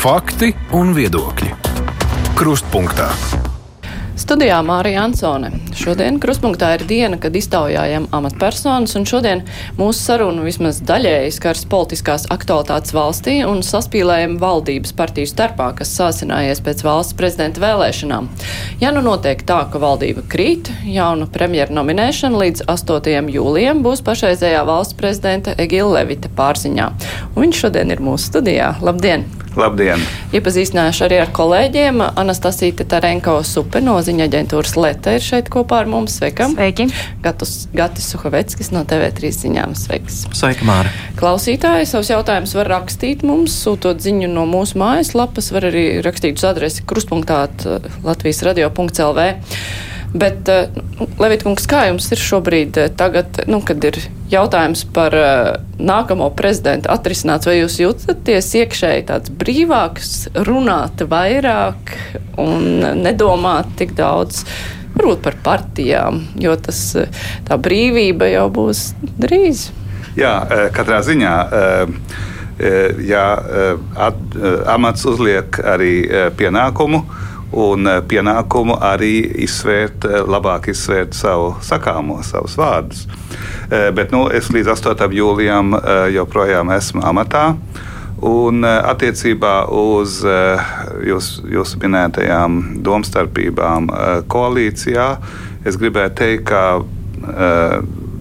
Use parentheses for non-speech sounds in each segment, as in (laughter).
Fakti un viedokļi. Krustpunktā. Studijā Mārija Ansone. Šodien krustpunktā ir diena, kad iztaujājam amatpersonas, un šodien mūsu sarunu vismaz daļēji skars politiskās aktualitātes valstī un saspīlējam valdības partiju starpā, kas sāsinājies pēc valsts prezidenta vēlēšanām. Ja nu notiek tā, ka valdība krīt, jauna premjera nominēšana līdz 8. jūlijam būs pašreizējā valsts prezidenta Egila Levita pārziņā. Un viņš šodien ir mūsu studijā. Labdien! Labdien! Iepazīstināšu arī ar kolēģiem. Anastasija Tarenko Supe no ziņa aģentūras Leta ir šeit kopā ar mums. Sveika! Sveiki! Gatus, Gatis Suhaveckis no TV3 ziņām. Sveiks! Sveika, Māra! Klausītāji savus jautājumus var rakstīt mums, sūtot ziņu no mūsu mājaslapas, var arī rakstīt uz adresi kruspunktā Latvijas radio.lv. Bet, uh, Levitkungs, kā jums ir šobrīd, uh, tagad, nu, kad ir jautājums par uh, nākamo prezidentu atrisināts, vai jūs jūtaties iekšēji tāds brīvāks, runāt vairāk un nedomāt tik daudz? Varbūt par partijām, jo tas, tā brīvība jau būs drīz. Jā, katrā ziņā. Ja amats uzliek arī pienākumu, un eh, pienākumu arī izsvērt, eh, labāk izsvērt savu sakāmo, savus vārdus. Eh, bet nu, es līdz 8. jūlijam joprojām esmu amatā. Un attiecībā uz jūs, jūsu minētajām domstarpībām koalīcijā, es gribētu teikt, ka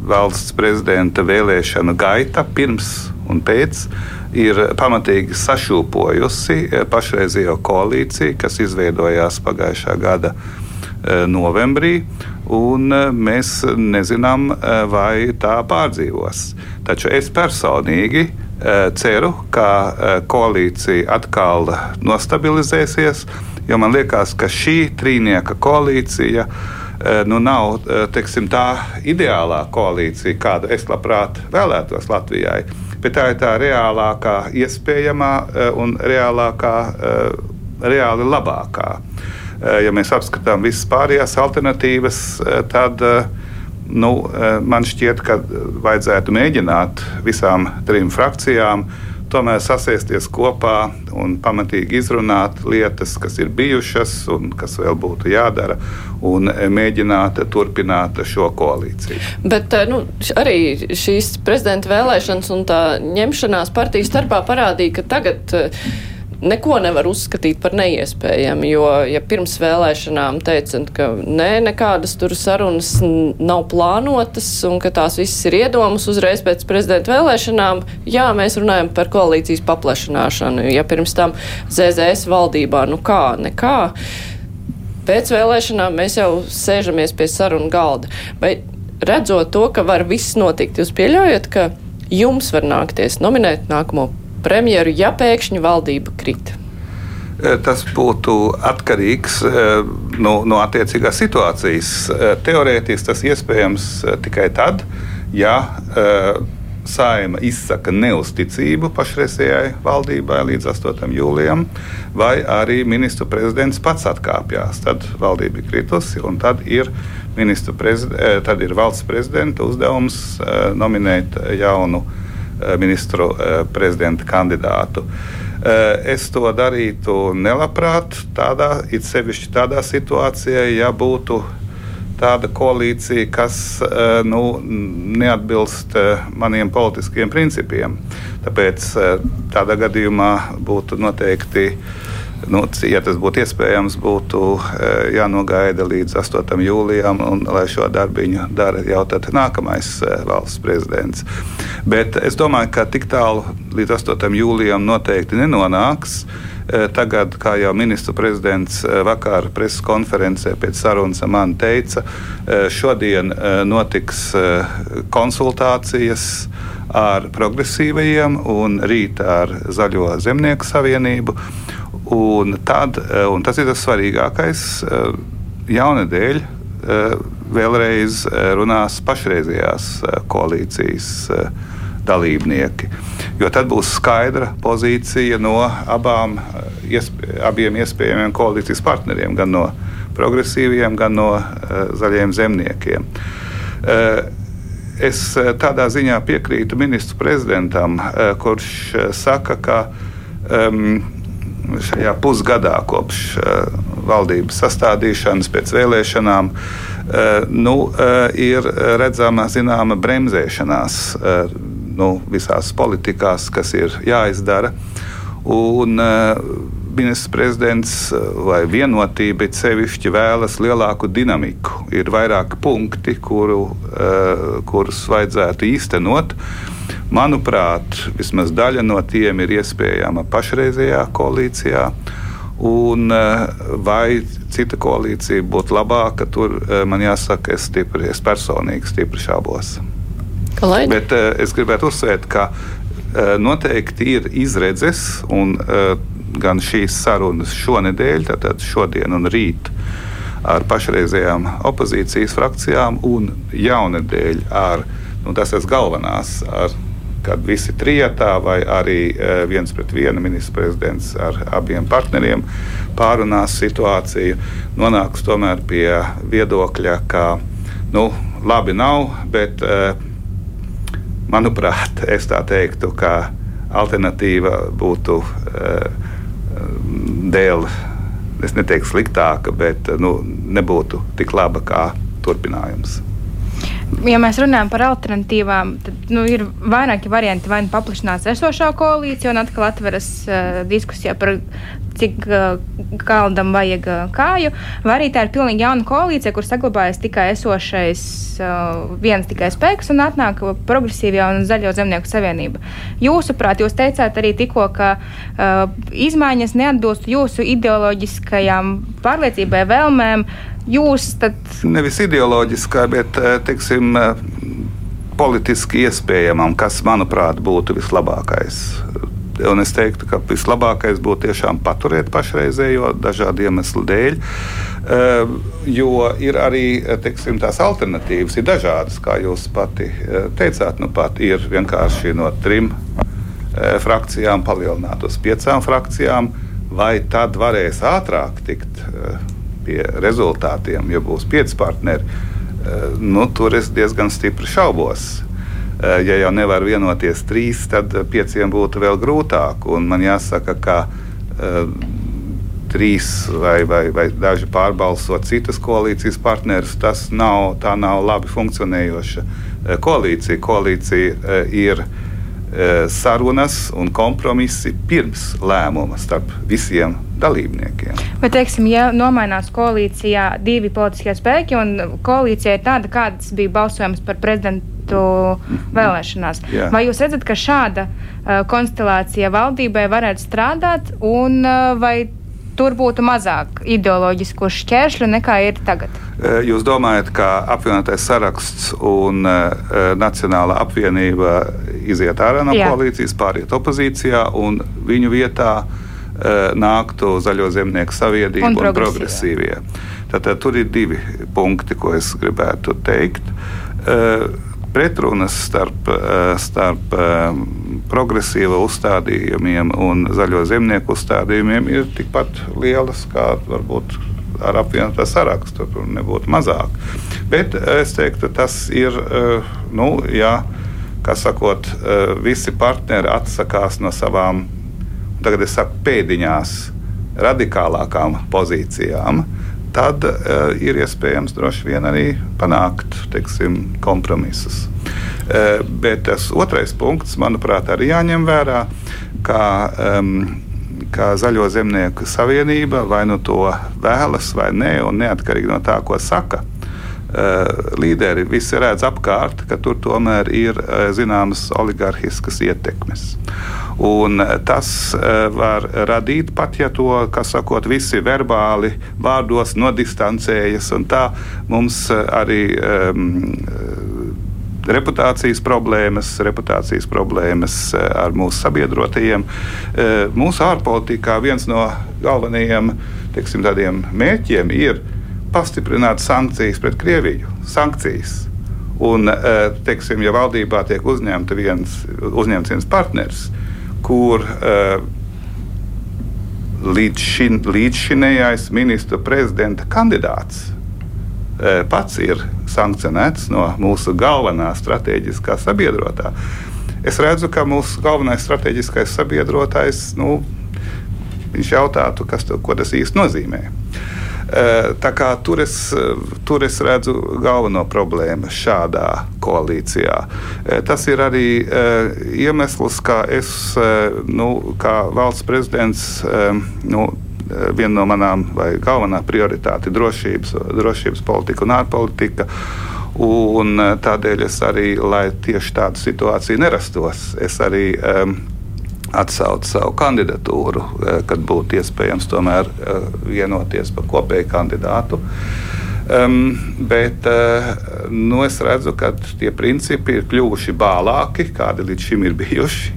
valsts prezidenta vēlēšanu gaita pirms un pēc ir pamatīgi sašūpojusi eh, pašreizējo koalīciju, kas izveidojās pagājušā gada eh, novembrī. Un eh, mēs nezinām, vai tā pārdzīvos. Taču es personīgi ceru, ka koalīcija atkal nostabilizēsies, jo man liekas, ka šī trīnieka koalīcija nu, nav teiksim, tā ideālā koalīcija, kādu es labprāt vēlētos Latvijai bet tā ir tā reālākā, iespējamā eh, un reālākā, eh, reāli labākā. Eh, ja mēs apskatām visas pārējās alternatīvas, tad nu, man šķiet, ka vajadzētu mēģināt visām trim frakcijām tomēr sasēsties kopā un pamatīgi izrunāt lietas, kas ir bijušas un kas vēl būtu jādara, un mēģināt turpināt šo koalīciju. Bet eh, nu, arī šīs prezidenta vēlēšanas un tā ņemšanās partiju starpā parādīja, ka tagad eh, neko nevar uzskatīt par neiespējamu, jo, ja pirms vēlēšanām teica, ka nē, nekādas tur sarunas nav plānotas un ka tās visas ir iedomas uzreiz pēc prezidenta vēlēšanām, jā, mēs runājam par koalīcijas paplašināšanu, ja pirms tam ZZS valdībā, nu kā, nekā. Pēc vēlēšanām mēs jau sēžamies pie sarunu galda. Vai redzot to, ka var viss notikt, jūs pieļaujat, ka jums var nākties nominēt nākamo premjeru, ja pēkšņi valdība krita? E, tas būtu atkarīgs no, e, nu, no attiecīgās situācijas. E, teorētiski tas iespējams tikai tad, ja Saima izsaka neusticību pašreizējai valdībai līdz 8. jūlijam, vai arī ministru prezidents pats atkāpjas. Tad valdība ir kritusi, un tad ir, tad ir valsts prezidenta uzdevums nominēt jaunu Eh, ministru eh, prezidenta kandidātu. Eh, es to darītu nelabprāt, tādā, it sevišķi tādā situācijā, ja būtu tāda koalīcija, kas nu, neatbilst maniem politiskiem principiem. Tāpēc tādā gadījumā būtu noteikti Nu, ja tas būtu iespējams, būtu e, jānogaida līdz 8. jūlijam, un lai šo darbiņu dara jau nākamais e, valsts prezidents. Bet es domāju, ka tik tālu līdz 8. jūlijam noteikti nenonāks. E, tagad, kā jau ministra prezidents vakar preses konferencē pēc sarunas man teica, šodien notiks konsultācijas ar progresīvajiem un rīt ar Zaļo zemnieku savienību. Un, tad, eh, un tas ir tas svarīgākais. Eh, jaunadēļ eh, vēlreiz runās pašreizējās koalīcijas dalībnieki. Jo tad būs skaidra pozīcija no abām, iespē, abiem iespējamiem koalīcijas partneriem, gan no progresīviem, gan no zaļiem zemniekiem. Es tādā ziņā piekrītu ministru prezidentam, kurš saka, ka um, šajā pusgadā kopš valdības sastādīšanas pēc vēlēšanām nu, ir redzama zināma bremzēšanās nu, visās politikās, kas ir jāizdara. Un, ministrs prezidents vai vienotība sevišķi vēlas lielāku dinamiku. Ir vairāki punkti, kuru, kurus vajadzētu īstenot. Manuprāt, vismaz daļa no tiem ir iespējama pašreizējā koalīcijā. Un, vai cita koalīcija būtu labāka, tur man jāsaka, es, stipri, es personīgi stipri šaubos. Kalaini? Bet es gribētu uzsvērt, ka noteikti ir izredzes un gan šīs sarunas šonadēļ, tātad šodien un rīt ar pašreizējām opozīcijas frakcijām, un jaunadēļ ar, nu, tas ir galvenās, ar, kad visi trijotā vai arī viens pret vienu ministrs prezidents ar abiem partneriem pārunās situāciju, nonāks tomēr pie viedokļa, ka, nu, labi nav, bet, manuprāt, es tā teiktu, ka alternatīva būtu dēļ, es neteiktu sliktāka, bet nu, nebūtu tik laba kā turpinājums. Ja mēs runājam par alternatīvām, tad nu, ir vairāki varianti. Vai nu paplašinās esošā koalīcija un atkal atveras uh, diskusija par cik uh, kaldam vajag uh, kāju, vai arī tā ir pilnīgi jauna koalīcija, kur saglabājas tikai esošais uh, viens tikai spēks un atnāk progresīvā un zaļo zemnieku savienība. Jūsuprāt, jūs teicāt arī tikko, ka uh, izmaiņas neatbilst jūsu ideoloģiskajām pārliecībai, vēlmēm. Jūs tad. Nevis ideoloģiskā, bet teiksim, politiski iespējamam, kas, manuprāt, būtu vislabākais. Un es teiktu, ka vislabākais būtu tiešām paturēt pašreizējo dažādu iemeslu dēļ. Uh, jo ir arī teiksim, tās alternatīvas, ir dažādas, kā jūs pati teicāt. Nu, pat ir vienkārši no trim frakcijām palielināt uz piecām frakcijām, vai tad varēs ātrāk tikt pie rezultātiem, ja būs pieci partneri. Nu, tur es diezgan stipri šaubos. Eh, ja jau nevar vienoties trīs, tad pieciem būtu vēl grūtāk. Un man jāsaka, ka uh, trīs vai, vai, vai daži pārbalsot citas koalīcijas partnerus, tas nav, nav labi funkcionējoša eh, koalīcija. Koalīcija ir sarunas un kompromisi pirms lēmuma starp visiem dalībniekiem. Bet, teiksim, ja nomainās koalīcijā divi politiskie spēki un koalīcija ir tāda, kāds bija balsojums par prezidentu parlamentu vēlēšanās. Jā. Vai jūs redzat, ka šāda uh, konstelācija valdībai varētu strādāt, un uh, vai tur būtu mazāk ideoloģisku šķēršļu nekā ir tagad? Jūs domājat, ka apvienotais saraksts un uh, Nacionāla apvienība iziet ārā no Jā. koalīcijas, pāriet opozīcijā un viņu vietā uh, nāktu Zaļo zemnieku savienība un, un progresīvie. Tātad tur ir divi punkti, ko es gribētu teikt. Uh, pretrunas starp, eh, starp eh, progresīva uzstādījumiem un zaļo zemnieku uzstādījumiem ir tikpat lielas kā varbūt ar apvienotā sarakstu. Tur nebūtu mazāk. Bet eh, es teiktu, tas ir, nu, jā, kā sakot, visi partneri atsakās no savām, tagad es saku, pēdiņās radikālākām pozīcijām tad uh, ir iespējams droši vien arī panākt teiksim, kompromisus. Uh, bet tas otrais punkts, manuprāt, arī jāņem vērā, ka, ka Zaļo zemnieku savienība vai nu to vēlas vai nē, un neatkarīgi no tā, ko saka. Uh, līderi visi redz apkārt, ka tur tomēr ir uh, zināmas oligarhiskas ietekmes. Un eh, tas eh, var radīt pat, ja to, kas sakot, visi verbāli vārdos nodistancējas. Tā mums eh, arī um, reputācijas problēmas, reputācijas problēmas ar mūsu sabiedrotajiem. Mūsu ārpolitikā viens no galvenajiem teiksim, mērķiem ir pastiprināt sankcijas pret Krieviju. Sankcijas. Un, teiksim, ja valdībā tiek viens, uzņemts viens partners, kur līdz šin, līdzšinējais ministra prezidenta kandidāts pats ir sankcionēts no mūsu galvenā strateģiskā sabiedrotā. Es redzu, ka mūsu galvenais strateģiskais sabiedrotais nu, jautātu, kas, ko tas īsti nozīmē. Tā kā tur es, tur es redzu galveno problēmu šādā koalīcijā. Tas ir arī iemesls, kā es, nu, kā valsts prezidents, nu, viena no manām vai galvenā prioritāte ir drošības, drošības politika un ārpolitika. Un tādēļ es arī, lai tieši tāda situācija nerastos, es arī um, atsaukt savu kandidatūru, eh, kad būtu iespējams tomēr eh, vienoties par kopēju kandidātu. Um, bet uh, nu es redzu, ka tie principi ir kļuvuši bālāki, kādi līdz šim ir bijuši.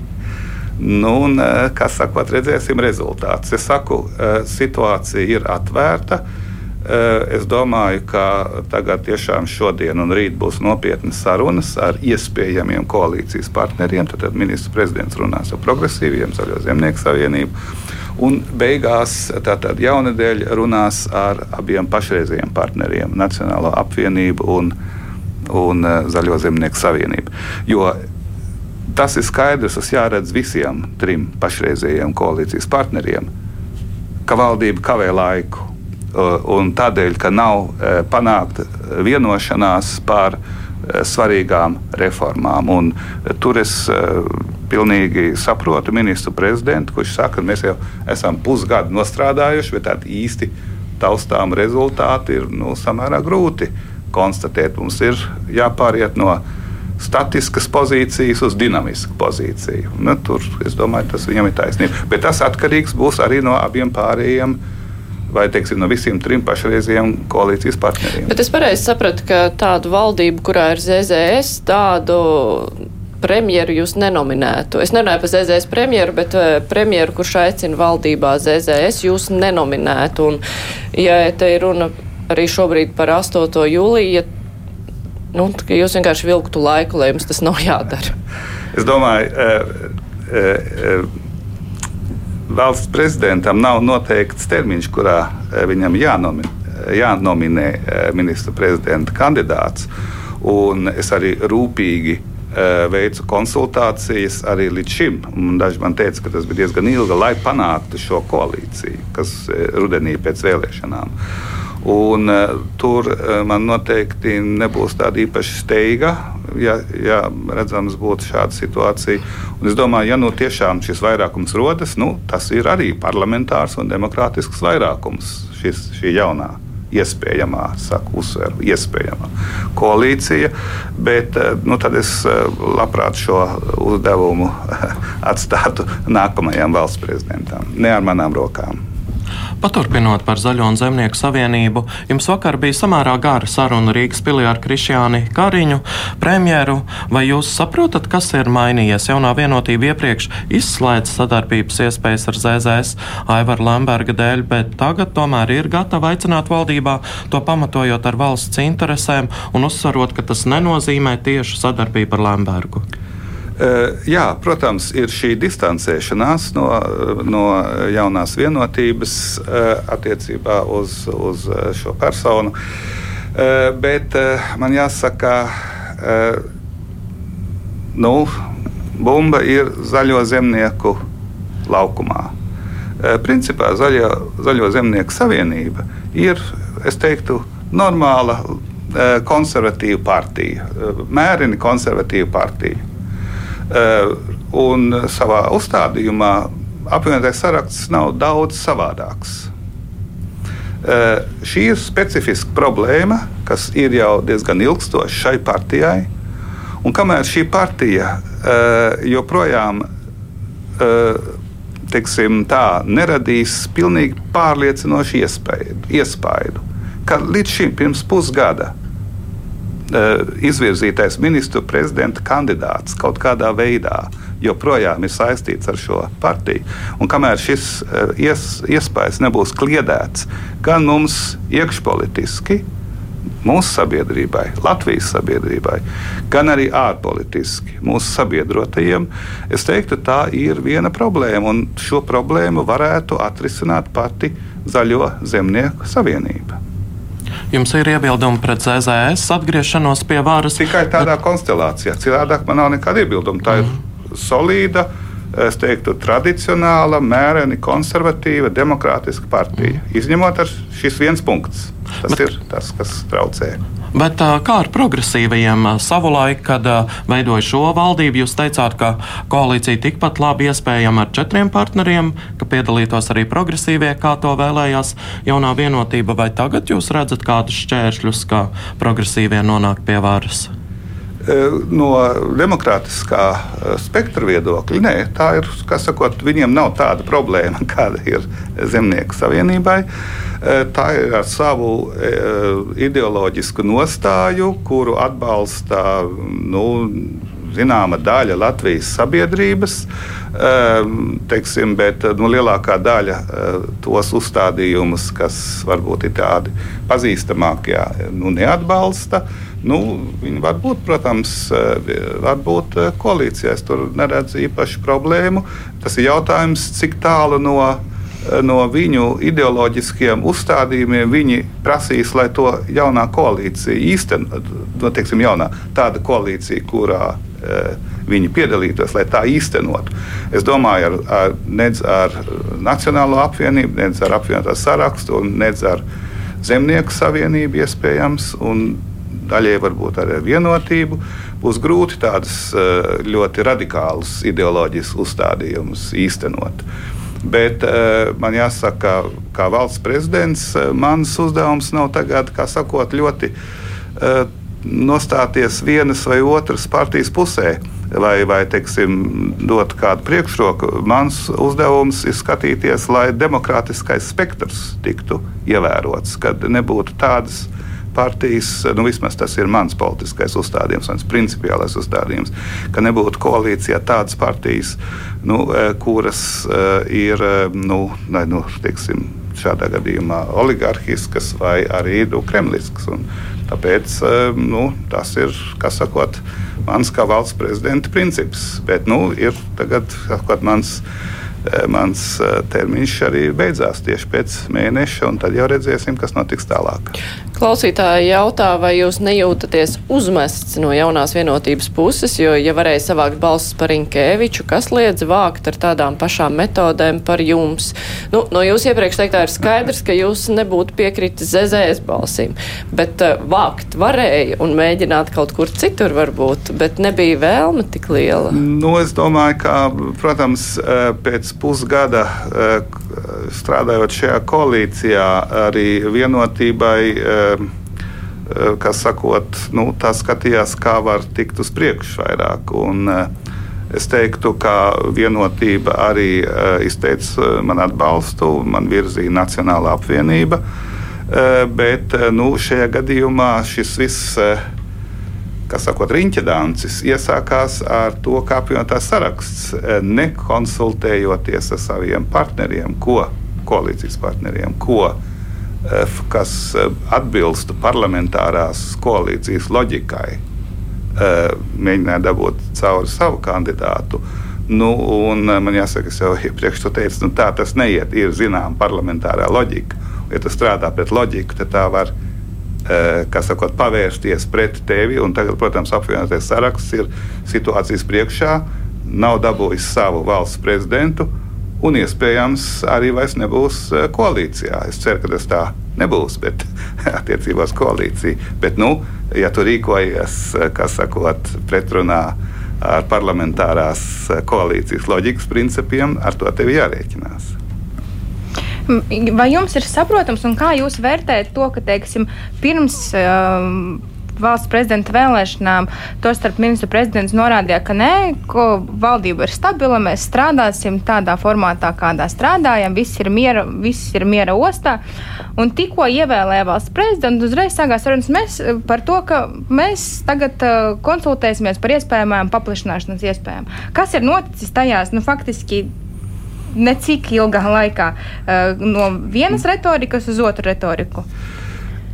Nu, un, uh, kas saka, redzēsim rezultātus. Es saku, uh, situācija ir atvērta. Eh, es domāju, ka tagad tiešām šodien un rīt būs nopietnas sarunas ar iespējamiem koalīcijas partneriem. Tad, tad ministrs prezidents runās ar progresīviem, Zaļo zemnieku savienību. Un beigās tātad jaunadēļ runās ar abiem pašreizējiem partneriem - Nacionālo apvienību un, un eh, Zaļo zemnieku savienību. Jo tas ir skaidrs, tas jāredz visiem trim pašreizējiem koalīcijas partneriem, ka valdība kavē laiku Uh, un tādēļ, ka nav uh, panākta vienošanās par uh, svarīgām reformām. Un tur es pilnīgi saprotu ministru prezidentu, kurš saka, ka mēs jau esam pusgadu nostrādājuši, bet tādi īsti taustām rezultāti ir nu, samērā grūti konstatēt. Mums ir jāpāriet no statiskas pozīcijas uz dinamisku pozīciju. Nu, tur es domāju, tas viņam ir taisnība. Bet tas atkarīgs būs arī no abiem pārējiem vai teiksim, no visiem trim pašreizējiem koalīcijas partneriem. Bet es pareizi sapratu, ka tādu valdību, kurā ir ZZS, tādu premjeru jūs nenominētu. Es nerunāju par ZZS premjeru, bet uh, premjeru, kurš aicina valdībā ZZS, jūs nenominētu. Un, ja te ir runa arī šobrīd par 8. jūliju, ja, nu, ka jūs vienkārši vilktu laiku, lai jums tas nav jādara. Es domāju, uh, uh, valsts prezidentam nav noteikts termiņš, kurā viņam jānominē, jānominē ministra prezidenta kandidāts. Un es arī rūpīgi veicu konsultācijas arī līdz šim. Daži man teica, ka tas bija diezgan ilgi, lai panāktu šo koalīciju, kas rudenī pēc vēlēšanām. Un, uh, tur uh, man noteikti nebūs tāda īpaša steiga, ja, ja redzams būtu šāda situācija. Un es domāju, ja nu tiešām šis vairākums rodas, nu, tas ir arī parlamentārs un demokrātisks vairākums, šis, šī jaunā. Iespējamā, saku, uzsveru, iespējamā koalīcija, bet uh, nu, tad es labprāt šo uzdevumu (laughs) atstātu nākamajam valsts prezidentam, ne ar manām rokām. Paturpinot par Zaļo un Zemnieku savienību, jums vakar bija samērā gara saruna Rīgas pilī ar Krišjāni Kariņu, premjeru. Vai jūs saprotat, kas ir mainījies? Jaunā vienotība iepriekš izslēdz sadarbības iespējas ar ZZS Aivara Lemberga dēļ, bet tagad tomēr ir gatava aicināt valdībā, to pamatojot ar valsts interesēm un uzsverot, ka tas nenozīmē tiešu sadarbību ar Lembergu. Eh, jā, protams, ir šī distancēšanās no, no jaunās vienotības eh, attiecībā uz, uz eh, šo personu. Bet man jāsaka, nu, bumba ir zaļo zemnieku laukumā. Principā zaļo, zaļo zemnieku savienība ir, es teiktu, normāla konservatīva partija, mēreni konservatīva partija. Eh, un savā uzstādījumā apvienotais saraksts nav daudz savādāks. Eh, šī ir specifiska problēma, kas ir jau diezgan ilgstoša šai partijai. Un kamēr šī partija eh, joprojām teiksim, tā, neradīs pilnīgi pārliecinošu iespēju, iespaidu, ka līdz šim, pirms pusgada, izvirzītais ministru prezidenta kandidāts kaut kādā veidā joprojām ir saistīts ar šo partiju. Un kamēr šis eh, ies, iespējas nebūs kliedēts gan mums iekšpolitiski, mūsu sabiedrībai, Latvijas sabiedrībai, gan arī ārpolitiski mūsu sabiedrotajiem, es teiktu, tā ir viena problēma. Un šo problēmu varētu atrisināt pati Zaļo zemnieku savienība. Jums ir iebildumi pret ZZS atgriešanos pie varas. Tikai tādā bet... konstelācijā. Citādi man nav nekāda iebilduma. Tā mm. ir mhm. solīda, es teiktu, tradicionāla, mēreni konservatīva, demokrātiska partija. Mm. Izņemot ar šis viens punkts. Tas Bet... ir tas, kas traucē. Bet kā ar progresīvajiem savulaik, kad veidoja šo valdību, jūs teicāt, ka koalīcija tikpat labi iespējama ar četriem partneriem, ka piedalītos arī progresīvie, kā to vēlējās jaunā vienotība, vai tagad jūs redzat kādus šķēršļus, kā progresīvie nonāk pie varas? No demokrātiskā spektra viedokļa, nē, tā ir, kas sakot, viņiem nav tāda problēma, (laughs) kāda ir Zemnieku savienībai. Tā ir ar savu ideoloģisku nostāju, kuru atbalsta nu, zināma daļa Latvijas sabiedrības, teiksim, bet nu, lielākā daļa tos uzstādījumus, kas varbūt ir tādi pazīstamākie, nu, neatbalsta. Nu, viņi var būt, protams, var būt koalīcijā. Es tur neredzu īpašu problēmu. Tas ir jautājums, cik tālu no no viņu ideoloģiskiem uzstādījumiem viņi prasīs, lai to jaunā koalīcija īstenot, no, teiksim, jaunā, tāda koalīcija, kurā viņi piedalītos, lai tā īstenotu. Es domāju, ar, ar, nedz ar Nacionālo apvienību, nedz ar apvienotā sarakstu, nedz ar Zemnieku savienību iespējams. Daļai varbūt arī ar vienotību būs grūti tādus e, ļoti radikālus ideoloģiskus uzstādījumus īstenot. Bet uh, man jāsaka, kā valsts prezidents, uh, mans uzdevums nav tagad, kā sakot, ļoti nostāties vienas vai otras partijas pusē. Vai, vai teiksim, dot kādu priekšroku. Mans uzdevums ir skatīties, lai demokrātiskais spektrs tiktu ievērots, kad nebūtu tādas partijas, nu vismaz tas ir mans politiskais uzstādījums, mans principiālais uzstādījums, ka nebūtu koalīcijā tādas partijas, nu, eh, kuras uh, ir eh, nu, ne, nu, teiksim, šādā gadījumā oligarhiskas vai arī nu, kremliskas. Tāpēc nu, tas ir, kas sakot, mans kā valsts prezidenta princips. Bet nu, ir tagad sakot, mans mans termiņš arī beidzās tieši pēc mēneša, un tad jau redzēsim, kas notiks tālāk. Klausītāji jautā, vai jūs nejūtaties uzmests no jaunās vienotības puses, jo, ja varēja savākt balsis par Inkēviču, kas liedz vākt ar tādām pašām metodēm par jums? Nu, no jūs iepriekš teiktā ir skaidrs, ka jūs nebūtu piekritis ZZS balsīm, bet uh, vākt varēja un mēģināt kaut kur citur varbūt, bet nebija vēlme tik liela. Nu, es domāju, ka, protams, eh, pēc pusgada uh, strādājot šajā koalīcijā, arī vienotībai, eh, eh, kas sakot, nu, tā skatījās, kā var tikt uz priekšu vairāk. Un, eh, Es teiktu, ka vienotība arī izteica man atbalstu, man virzīja Nacionāla apvienība. Bet nu, šajā gadījumā šis viss kas sakot, riņķedāncis iesākās ar to, kā apvienotās saraksts, nekonsultējoties ar saviem partneriem, ko koalīcijas partneriem, ko, kas eh, atbilstu parlamentārās koalīcijas loģikai, eh, mēģināja dabūt cauri savu kandidātu. Nu, man jāsaka, es jau (laughs) iepriekš teicu, nu, tā tas neiet. Ir zināma parlamentārā loģika. Ja tu strādā pret loģiku, tad tā var sakot, pavērsties pret tevi. Tagad, protams, apvienotais saraksts ir situācijas priekšā, nav dabūjis savu valsts prezidentu un iespējams arī vairs nebūs e, koalīcijā. Es ceru, ka tas tā nebūs, bet (laughs) attiecībā uz koalīciju. Bet, nu, ja tu rīkojies, e, kas sakot, pretrunā ar parlamentārās e, koalīcijas loģikas principiem, ar to tev jārēķinās. Vai jums ir saprotams, un kā jūs vērtējat to, ka, teiksim, pirms um, valsts prezidenta vēlēšanām, tostarp ministru prezidents norādīja, ka nē, ko valdība ir stabila, mēs strādāsim tādā formātā, kādā strādājam, viss ir miera, viss ir miera ostā. Un tikko ievēlēja valsts prezidentu, uzreiz sākās sarunas eh, par to, ka mēs tagad uh, konsultēsimies par iespējamām paplašināšanas iespējām. Kas ir noticis tajās, nu, faktiski necik ilgā laikā uh, no vienas retorikas uz otru retoriku?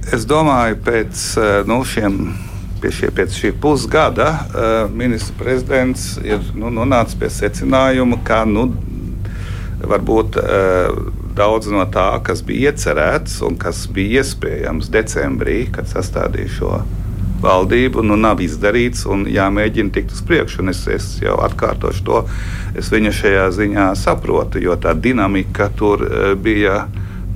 Es domāju, pēc, eh, nu, šiem, pie šie, pēc šī pusgada uh, ministrs prezidents ir nu, nonācis pie secinājuma, ka nu, varbūt uh, daudz no tā, kas bija iecerēts un kas bija iespējams decembrī, kad sastādīja šo valdību nu, nav izdarīts un jāmēģina tikt uz priekšu. Es, es jau atkārtošu to. Es viņu šajā ziņā saprotu, jo tā dinamika tur bija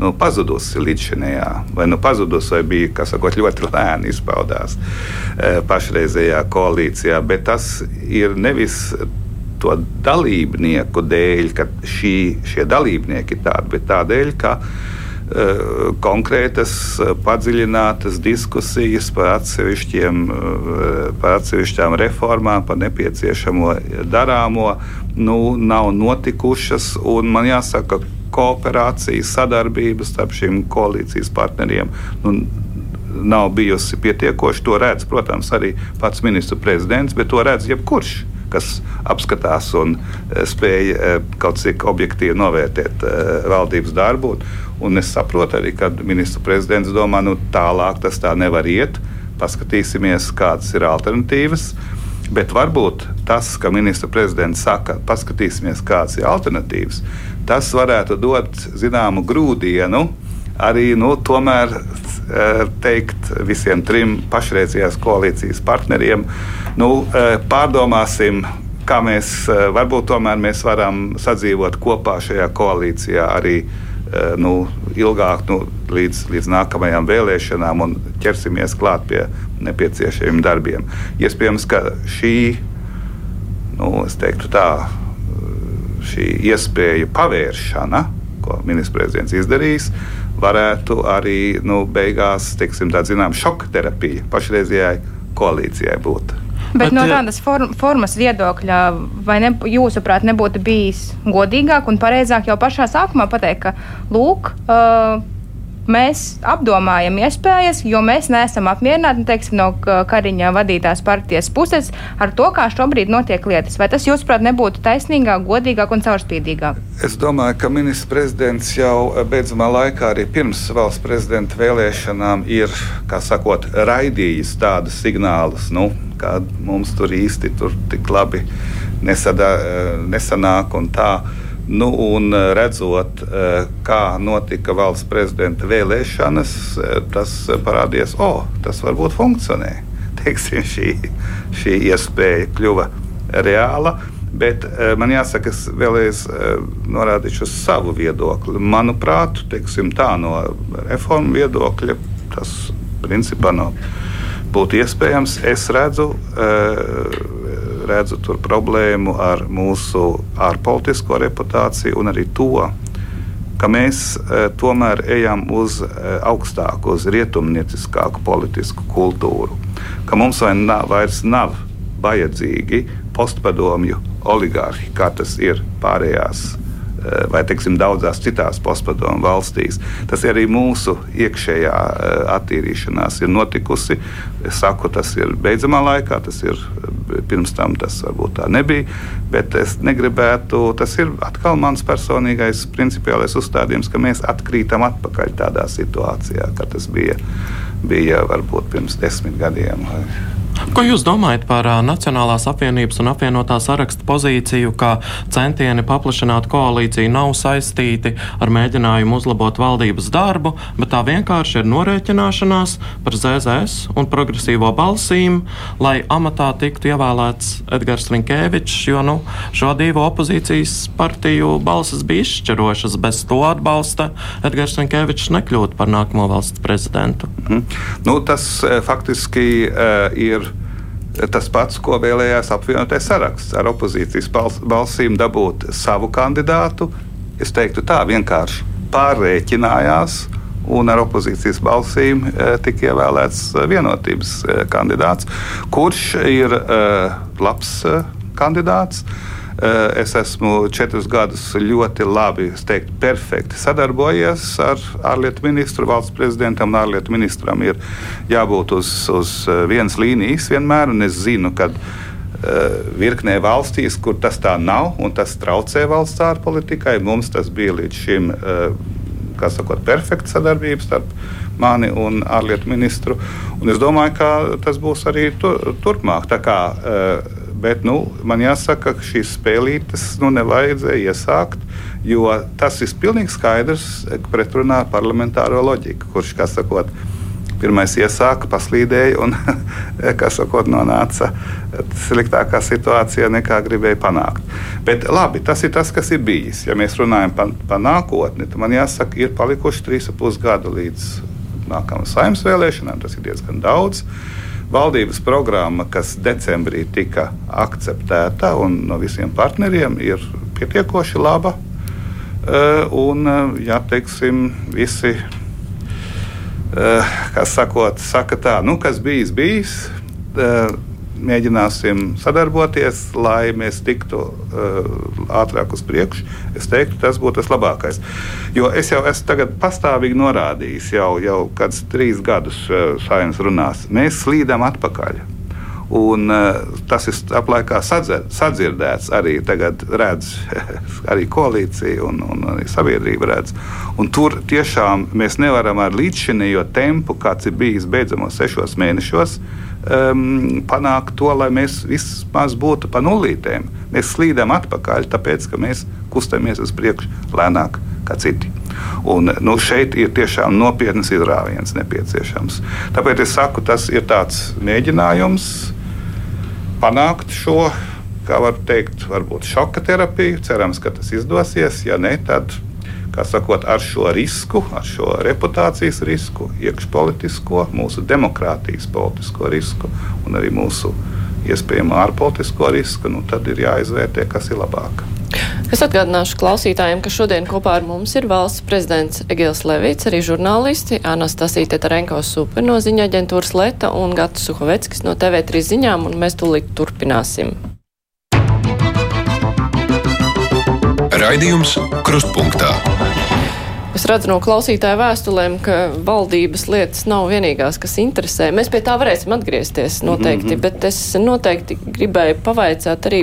nu, pazudusi līdz šinējā, vai nu pazudusi, vai bija sakot, ļoti lēni izpaudās e, pašreizējā koalīcijā. Bet tas ir nevis to dalībnieku dēļ, ka šī, šie dalībnieki ir tādi, bet tādēļ, ka uh, konkrētas, padziļinātas diskusijas par, uh, par atsevišķām reformām, par nepieciešamo darāmo, nu, nav notikušas. Man jāsaka, kooperācija, sadarbība starp šiem koalīcijas partneriem nu, nav bijusi pietiekoša. To redz, protams, arī pats ministru prezidents, bet to redz jebkurš kas apskatās un e, spēj e, kaut cik objektīvi novērtēt e, valdības darbu. Un es saprotu arī, ka ministra prezidents domā, nu tālāk tas tā nevar iet. Paskatīsimies, kādas ir alternatīvas. Bet varbūt tas, ka ministra prezidents saka, paskatīsimies, kādas ir alternatīvas, tas varētu dot zināmu grūdienu arī nu, tomēr eh, teikt visiem trim pašreizējās koalīcijas partneriem, nu, eh, pārdomāsim, kā mēs eh, varbūt tomēr mēs varam sadzīvot kopā šajā koalīcijā arī nu, ilgāk, nu, līdz, līdz nākamajām vēlēšanām un ķersimies klāt pie nepieciešamiem darbiem. Iespējams, ka šī, nu, es teiktu tā, šī iespēja pavēršana, ko ministrs prezidents izdarījis, varētu arī nu, beigās, teiksim, tāda zināmā šoka terapija pašreizējai koalīcijai būt. Bet, Bet no tādas form, formas viedokļa, vai ne, jūsuprāt, nebūtu bijis godīgāk un pareizāk jau pašā sākumā pateikt, ka, lūk, uh, mēs apdomājam iespējas, jo mēs neesam apmierināti teiksim, no Kariņa vadītās partijas puses ar to, kā šobrīd notiek lietas. Vai tas, jūsuprāt, nebūtu taisnīgāk, godīgāk un caurspīdīgāk? Es domāju, ka ministrs prezidents jau beidzamā laikā, arī pirms valsts prezidenta vēlēšanām, ir sakot, raidījis tādus signālus, nu, ka mums tur īsti tur tik labi nesadā, nesanāk un tā. Nu, un eh, redzot, eh, kā notika valsts prezidenta vēlēšanas, eh, tas parādījās, ka oh, tas varbūt funkcionē. (laughs) Teiksim, šī, šī iespēja kļuva reāla. Bet man jāsaka, es vēlreiz norādīšu savu viedokli. Manuprāt, teiksim, tā no reformu viedokļa tas principā nav būtu iespējams. Es redzu, redzu tur problēmu ar mūsu ārpolitisko reputāciju un arī to, ka mēs e, tomēr ejam uz e, augstāku, uz rietumnieciskāku politisku kultūru, ka mums vairs nav vajadzīgi postpadomju oligārhi, kā tas ir pārējās vai teiksim, daudzās citās postpadomu valstīs. Tas arī mūsu iekšējā eh, attīrīšanās ir notikusi. Es saku, tas ir beidzamā laikā, tas ir eh, pirms tam tas varbūt tā nebija. Bet es negribētu, tas ir atkal mans personīgais principiālais uzstādījums, ka mēs atkrītam atpakaļ tādā situācijā, kā tas bija, bija varbūt pirms desmit gadiem. Vai, Ko jūs domājat par Nacionālās apvienības un apvienotā saraksta pozīciju, ka centieni paplašināt koalīciju nav saistīti ar mēģinājumu uzlabot valdības darbu, bet tā vienkārši ir norēķināšanās par ZZS un progresīvo balsīm, lai amatā tiktu ievēlēts Edgars Rinkēvičs, jo nu, šo divu opozīcijas partiju balsis bija izšķirošas. Bez to atbalsta Edgars Rinkēvičs nekļūtu par nākamo valsts prezidentu. Mm. Nu, tas faktiski uh, ir tas pats, ko vēlējās apvienotais saraksts ar opozīcijas balsīm dabūt savu kandidātu. Es teiktu, tā vienkārši pārrēķinājās. Un ar opozīcijas balsīm e, tika ievēlēts e, vienotības e, kandidāts, kurš ir labs kandidāts. Eh, es esmu četrus gadus ļoti labi, teiktu, perfekti sadarbojies ar ārlietu ministru. Valsts prezidentam un ārlietu ministram ir jābūt uz, uz eh, vienas līnijas vienmēr. Es zinu, ka uh, virknē valstīs, kur tas tā nav un tas traucē valsts ārpolitikai, mums tas bija līdz šim. Kā sakot, perfekta sadarbība starp mani un ārlietu ministru. Un es domāju, ka tas būs arī tur, turpmāk. Tā kā, uh, Bet nu, man jāsaka, ka šīs spēlītes nu, nevajadzēja iesākt, jo tas ir pilnīgi skaidrs pretrunā ar parlamentāro loģiku, kurš, kā sakot, pirmais iesāka, paslīdēja un, (laughs) kā sakot, nonāca sliktākā situācijā nekā gribēja panākt. Bet labi, tas ir tas, kas ir bijis. Ja mēs runājam par pa nākotni, tad man jāsaka, ir palikuši trīs ap pus gadu līdz nākamajām saimnes vēlēšanām. Tas ir diezgan daudz. Valdības programma, kas decembrī tika akceptēta un no visiem partneriem, ir pietiekoši laba. Eh, un, eh, ja teiksim, visi Eh, kas sakot, saka tā, nu, kas bijis, bijis. Eh, mēģināsim sadarboties, lai mēs tiktu uh, ātrāk uz priekšu. Es teiktu, tas būtu tas labākais. Jo es jau esmu pastāvīgi norādījis, jau, jau kādus trīs gadus uh, saimnes runās, mēs slīdam atpakaļ. Un, uh, tas ir aplēkā sadzirdēts. Arī tagad redz (laughs) arī koalīcija un, un arī sabiedrība redz. Un tur tiešām mēs nevaram ar līdzšinējo tempu, kāds ir bijis beidzamos sešos mēnešos, um, panākt to, lai mēs vismaz būtu pa nulītēm. Mēs slīdam atpakaļ, tāpēc ka mēs kustamies uz priekšu lēnāk kā citi. Un, nu, šeit ir tiešām nopietnas izrāviens nepieciešams. Tāpēc es saku, tas ir tāds mēģinājums panākt šo, kā var teikt, varbūt šoka terapiju. Cerams, ka tas izdosies. Ja ne, tad sakot, ar šo risku, ar šo reputācijas risku, iekšpolitisko, mūsu demokrātijas politisko risku un arī mūsu iespējamo ārpolitisko risku, nu, tad ir jāizvērtē, kas ir labāk. Es atgādināšu klausītājiem, ka šodien kopā ar mums ir valsts prezidents Egils Levits, arī žurnālisti Anastasija Tetarenko Super no ziņa aģentūras Leta un Gats Suhoveckis no TV3 ziņām, un mēs tūlīt turpināsim. Raidījums Krustpunktā. Es redzu no klausītāja vēstulēm, ka valdības lietas nav vienīgās, kas interesē. Mēs pie tā varēsim atgriezties noteikti, mm -hmm. bet es noteikti gribēju pavaicāt arī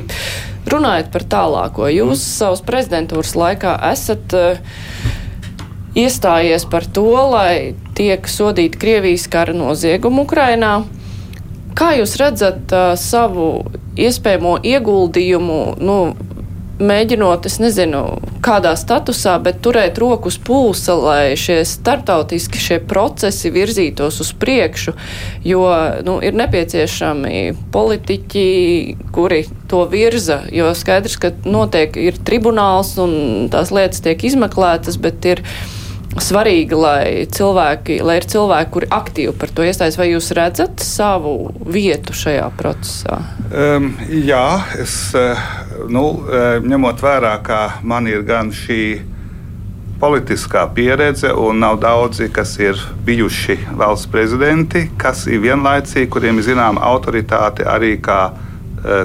runājot par tālāko. Jūs mm. savas prezidentūras laikā esat uh, iestājies par to, lai tiek sodīti Krievijas kara noziegumu Ukrainā. Kā jūs redzat uh, savu iespējamo ieguldījumu? Nu, mēģinot, es nezinu, kādā statusā, bet turēt roku uz pulsa, lai šie startautiski šie procesi virzītos uz priekšu, jo nu, ir nepieciešami politiķi, kuri to virza, jo skaidrs, ka notiek ir tribunāls un tās lietas tiek izmeklētas, bet ir svarīgi, lai cilvēki, lai ir cilvēki, kuri aktīvi par to iestājas. Vai jūs redzat savu vietu šajā procesā? Um, jā, es, eh, nu, eh, ņemot vērā, ka man ir gan šī politiskā pieredze, un nav daudzi, kas ir bijuši valsts prezidenti, kas ir vienlaicīgi, kuriem ir zināma autoritāte arī kā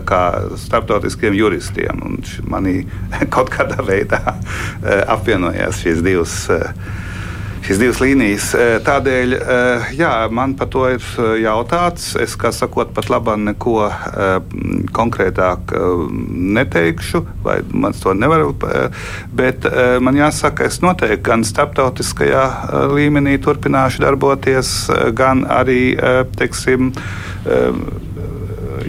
kā starptautiskiem juristiem. Manī (laughs) kaut kādā veidā eh, apvienojās šīs divas. Eh, šīs divas līnijas. Tādēļ, jā, man par to ir jautāts. Es, kā sakot, pat labi neko konkrētāk neteikšu, vai man to nevaru. Bet man jāsaka, es noteikti gan starptautiskajā līmenī turpināšu darboties, gan arī, teiksim,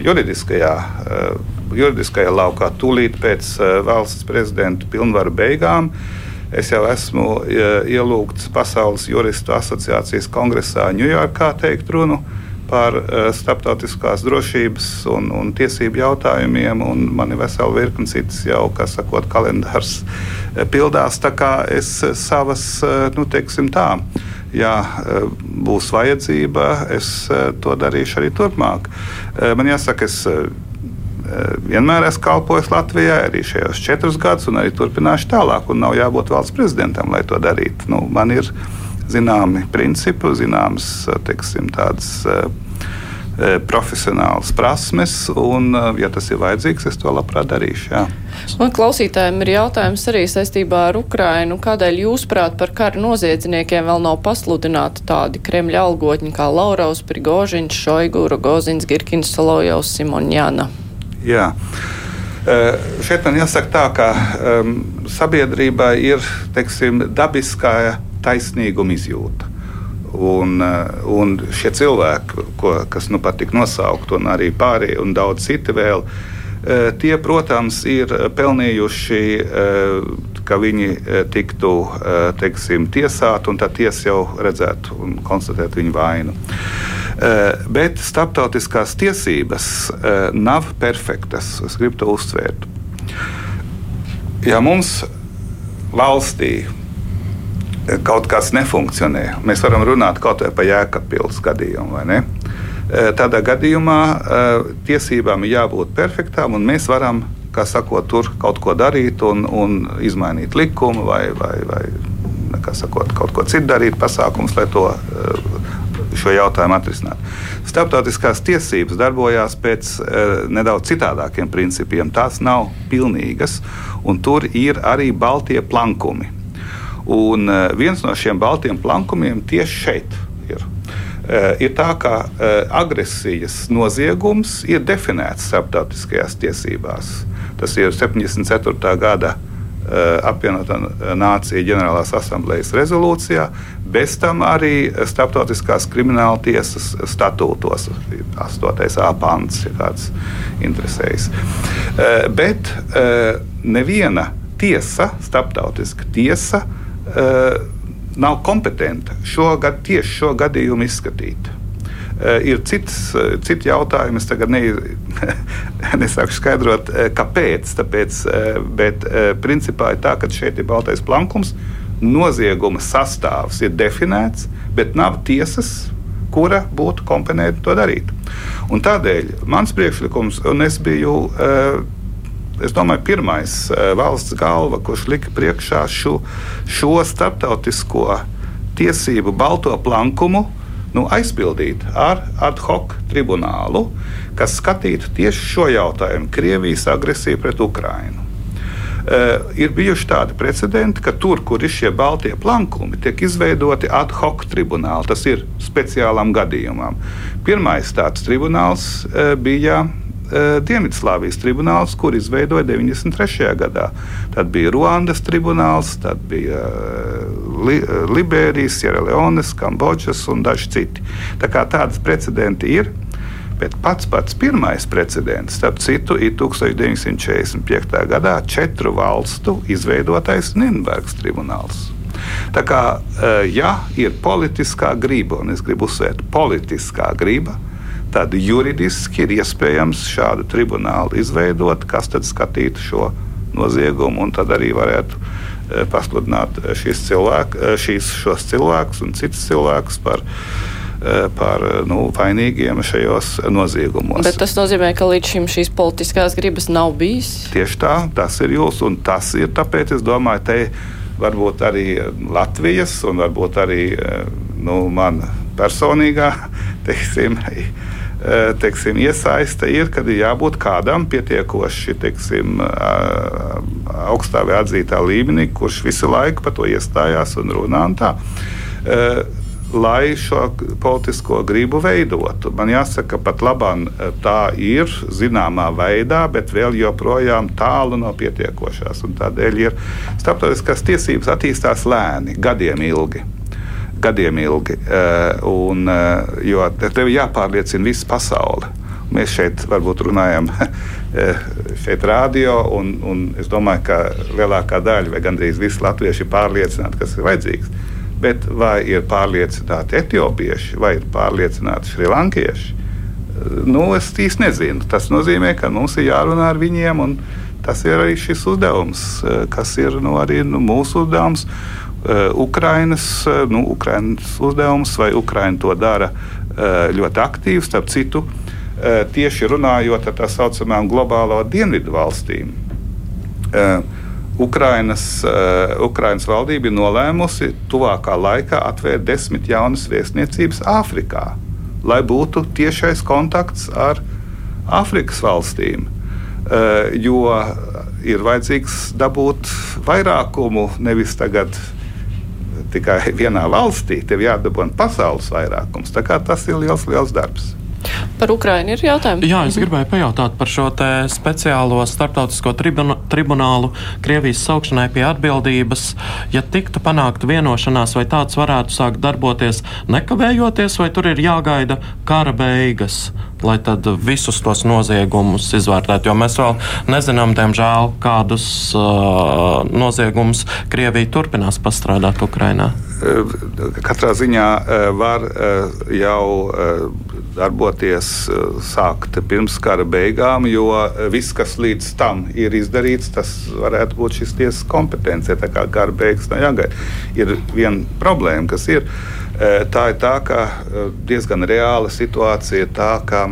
juridiskajā, eh, juridiskajā laukā tūlīt pēc eh, valsts prezidenta pilnvaru beigām. Es jau esmu eh, ielūgts Pasaules juristu asociācijas kongresā Ņujorkā teikt runu par starptautiskās drošības un, un tiesību jautājumiem, un man ir vesela virkne citas jau, kas sakot, kalendārs pildās. Tā kā es savas, nu, teiksim tā, ja būs vajadzība, es to darīšu arī turpmāk. Man jāsaka, es vienmēr esmu kalpojis Latvijai, arī šajos četrus gadus, un arī turpināšu tālāk. Nav jābūt valsts prezidentam, lai to darītu. Nu, man ir zināmi principi, zināmas teiksim, tādas E, profesionālas prasmes, un, e, ja tas ir vajadzīgs, es to labprāt darīšu. Jā. Man klausītājiem ir jautājums arī saistībā ar Ukrainu. Kādēļ jūsuprāt par kara noziedzniekiem vēl nav pasludināti tādi Kremļa algotņi kā Lauravs, Prigožiņš, Šoigu, Rogozins, Girkins, Solojovs, Simonjana? Jā. Uh, šeit man jāsaka tā, ka um, sabiedrībai ir teiksim, dabiskā taisnīguma izjūta. Un, eh, un šie cilvēki, ko, kas nu pat tika nosaukt, un arī pārējie, un daudz citi vēl, eh, tie, protams, ir pelnījuši eh, ka viņi tiktu teiksim, tiesāti, un tā tiesa jau redzētu un konstatētu viņu vainu. Bet starptautiskās tiesības nav perfektas. Es gribu to uzsvērt. Ja mums valstī kaut kas nefunkcionē, mēs varam runāt kaut vai par jēkapils gadījumu, vai ne? Tādā gadījumā tiesībām ir jābūt perfektām, un mēs varam, sakot, tur kaut ko darīt un, un izmainīt likumu vai, vai, vai sakot, kaut ko citu darīt, pasākums, lai to šo jautājumu atrisinātu. Starptautiskās tiesības darbojās pēc nedaudz citādākiem principiem. Tās nav pilnīgas, un tur ir arī baltie plankumi. Un uh, viens no šiem baltiem plankumiem tieši šeit ir. Uh, ir tā, ka uh, agresijas noziegums ir definēts starptautiskajās tiesībās. Tas ir 74. gada apvienotā nācija ģenerālās asamblejas rezolūcijā, bez tam arī starptautiskās krimināla tiesas statūtos, 8. apants, ja kāds interesējas. Bet neviena tiesa, starptautiska tiesa, nav kompetenta šo, tieši šo gadījumu izskatīt. Uh, ir cits, uh, citi jautājumi. Es tagad ne, (laughs) nesāku skaidrot, kāpēc. Tāpēc, bet principā ir tā, ka šeit ir baltais plankums. Nozieguma sastāvs ir definēts, bet nav tiesas, kura būtu kompetenta to darīt. Un tādēļ mans priekšlikums, un es biju es domāju, pirmais valsts galva, kurš lika priekšā šo, šo starptautisko tiesību balto plankumu, nu, aizpildīt ar ad hoc tribunālu, kas skatītu tieši šo jautājumu - Krievijas agresiju pret Ukrajinu. Uh, ir bijuši tādi precedenti, ka tur, kur ir šie baltie plankumi, tiek izveidoti ad hoc tribunāli. Tas ir speciālām gadījumam. Pirmais tāds tribunāls uh, bija Dienvidslāvijas tribunāls, kur izveidoja 93. gadā. Tad bija Ruandas tribunāls, tad bija uh, Li Liberijas, Sieraleones, Kambodžas un daži citi. Tā kā tādas precedenti ir. Bet pats pats pirmais precedents, starp citu, ir 1945. gadā četru valstu izveidotais Nīderlandes tribunāls. Tā kā, ja ir politiskā griba, un es gribu uzsvērt, politiskā griba, tad juridiski ir iespējams šādu tribunālu izveidot, kas tad skatītu šo noziegumu un tad arī varētu eh, pasludināt šīs cilvēku, eh, šīs, šos cilvēkus un citus cilvēkus par eh, par nu, vainīgiem šajos noziegumos. Bet tas nozīmē, ka līdz šim šīs politiskās gribas nav bijis? Tieši tā, tas ir jūs, un tas ir tāpēc, es domāju, te varbūt arī Latvijas un varbūt arī nu, man personīgā, (laughs) teiksim, Eh, teiksim, iesaiste ir, kad ir jābūt kādam pietiekoši teiksim, eh, augstā vai atzītā līmenī, kurš visu laiku par to iestājās un runā. Un tā. Eh, lai šo politisko gribu veidotu. Man jāsaka, pat labāk tā ir zināmā veidā, bet vēl joprojām tālu no pietiekošās. Tādēļ ir starptautiskās tiesības attīstās lēni, gadiem ilgi gadiem ilgi. Eh, un, eh, jo tev jāpārliecina visa pasaule. Mēs šeit varbūt runājam (laughs) eh, šeit rādio, un, un es domāju, ka lielākā daļa vai gandrīz visi latvieši ir pārliecināti, kas ir vajadzīgs. Bet vai ir pārliecināti etiopieši vai ir pārliecināti šrilankieši? Nu, es īsti nezinu. Tas nozīmē, ka mums ir jārunā ar viņiem, un tas ir arī šis uzdevums, kas ir nu, arī nu, mūsu uzdevums. Eh, Ukrainas, eh, nu, Ukrainas uzdevums, vai Ukraina to dara eh, ļoti aktīvi, starp citu, tieši runājot ar tā saucamām globālo dienvidu valstīm. Ukrainas, Ukrainas valdība ir nolēmusi tuvākā laikā atvērt desmit jaunas viesniecības Āfrikā, lai būtu tiešais kontakts ar Āfrikas valstīm. Jo ir vajadzīgs dabūt vairākumu, nevis tagad tikai vienā valstī, tev jādabūna pasaules vairākums. Tas ir liels, liels darbs. Par Ukrainu ir jautājumi? Jā, es gribēju pajautāt par šo speciālo starptautisko tribuna, tribunālu Krievijas saukšanai pie atbildības. Ja tiktu panākta vienošanās, vai tāds varētu sākt darboties nekavējoties, vai tur ir jāgaida kara beigas, lai tad visus tos noziegumus izvērtētu? Jo mēs vēl nezinām, diemžēl, kādus uh, noziegumus Krievija turpinās pastrādāt Ukrainā. Katrā ziņā var jau darboties, sākt pirms kara beigām, jo viss, kas līdz tam ir izdarīts, tas varētu būt šis tiesas kompetence. Tā kā kara beigas nav jāgaida. Ir viena problēma, kas ir. Tā ir tā, ka diezgan reāla situācija ir tā, ka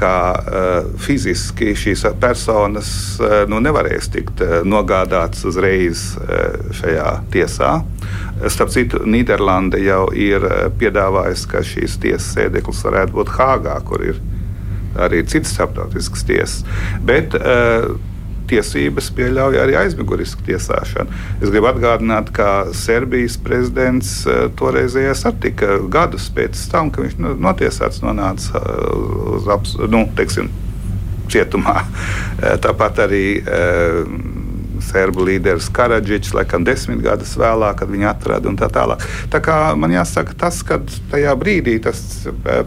kā fiziski šīs personas nu, nevarēs tikt nogādātas uzreiz šajā tiesā. Starp citu, Nīderlande jau ir piedāvājusi, ka šīs tiesas sēdeklis varētu būt Hāgā, kur ir arī citas starptautiskas tiesas. Bet, uh, tiesības pieļauj arī aizmigurisku tiesāšanu. Es gribu atgādināt, ka Serbijas prezidents uh, toreizējais attika gadus pēc tam, kad viņš notiesāts nonāca uh, uz aps, nu, teiksim, cietumā. (laughs) Tāpat arī serbu līderis Karadžičs, laikam desmit gadus vēlāk, kad viņu atrada un tā tālāk. Tā kā man jāsaka, tas, ka tajā brīdī tas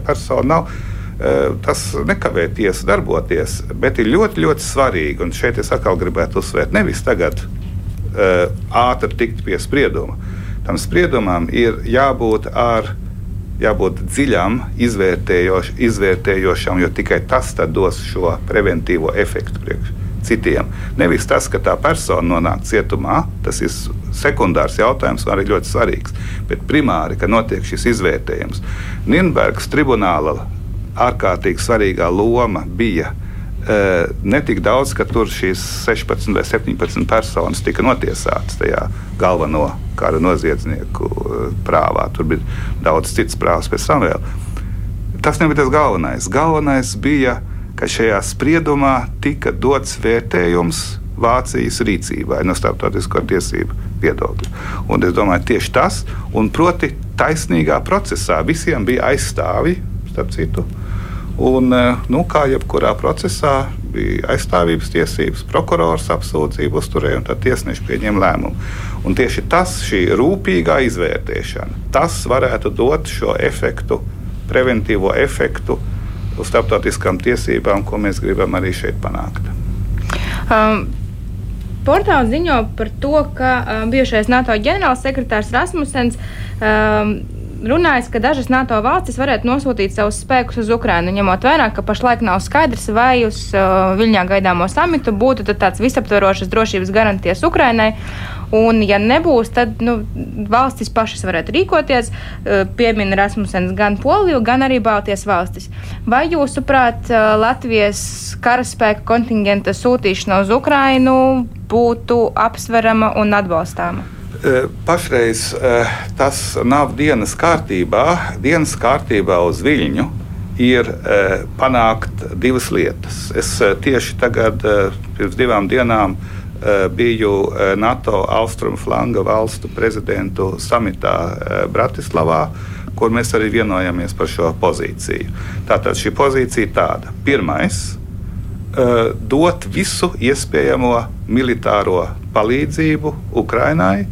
persona nav. E, tas nekavē tiesu darboties, bet ir ļoti, ļoti svarīgi. Un šeit es atkal gribētu uzsvērt, nevis tagad uh, ātri tikt pie sprieduma. Tam spriedumam ir jābūt ar jābūt dziļam, izvērtējoš, izvērtējošam, jo tikai tas dos šo preventīvo efektu priekš citiem. Nevis tas, ka tā persona nonāk cietumā, tas ir sekundārs jautājums, arī ļoti svarīgs, bet primāri, ka notiek šis izvērtējums. Nīderlandes tribunāla ārkārtīgi svarīgā loma bija Uh, ne tik daudz, ka tur šīs 16 vai 17 personas tika notiesātas tajā galveno kara noziedznieku uh, prāvā. Tur bija daudz citas prāvas pēc tam vēl. Tas nebija tas galvenais. Galvenais bija ka šajā spriedumā tika dots vērtējums Vācijas rīcībai no starptautisko tiesību viedokļa. Un es domāju, tieši tas, un proti, taisnīgā procesā visiem bija aizstāvi, starp citu. Un, eh, nu, kā jebkurā procesā bija aizstāvības tiesības, prokurors apsūdzību uzturēja un tad tiesneši pieņem lēmumu. Un tieši tas, šī rūpīgā izvērtēšana, tas varētu dot šo efektu, preventīvo efektu uz starptautiskām tiesībām, ko mēs gribam arī šeit panākt. Um. Portāls ziņo par to, ka um, bijušais NATO ģenerālsekretārs Rasmussens um, runājis, ka dažas NATO valstis varētu nosūtīt savus spēkus uz Ukrajinu, ņemot vērā, ka pašlaik nav skaidrs, vai uz uh, Viļņā gaidāmo samitu būtu tāds visaptvarošas drošības garantijas Ukrajinai. Un, ja nebūs, tad nu, valstis pašas varētu rīkoties. Uh, Piemina Rasmussens gan Poliju, gan arī Baltijas valstis. Vai jūsuprāt, uh, Latvijas karaspēka kontingenta sūtīšana uz Ukrajinu būtu apsverama un atbalstāma? Eh, pašreiz eh, tas nav dienas kārtībā. Dienas kārtībā uz viļņu ir eh, panākt divas lietas. Es tieši tagad, pirms divām dienām, biju NATO austrumu flanga valstu prezidentu samitā Bratislavā, kur mēs arī vienojamies par šo pozīciju. Tātad šī pozīcija ir tāda. Pirmais - dot visu iespējamo militāro palīdzību Ukrainai,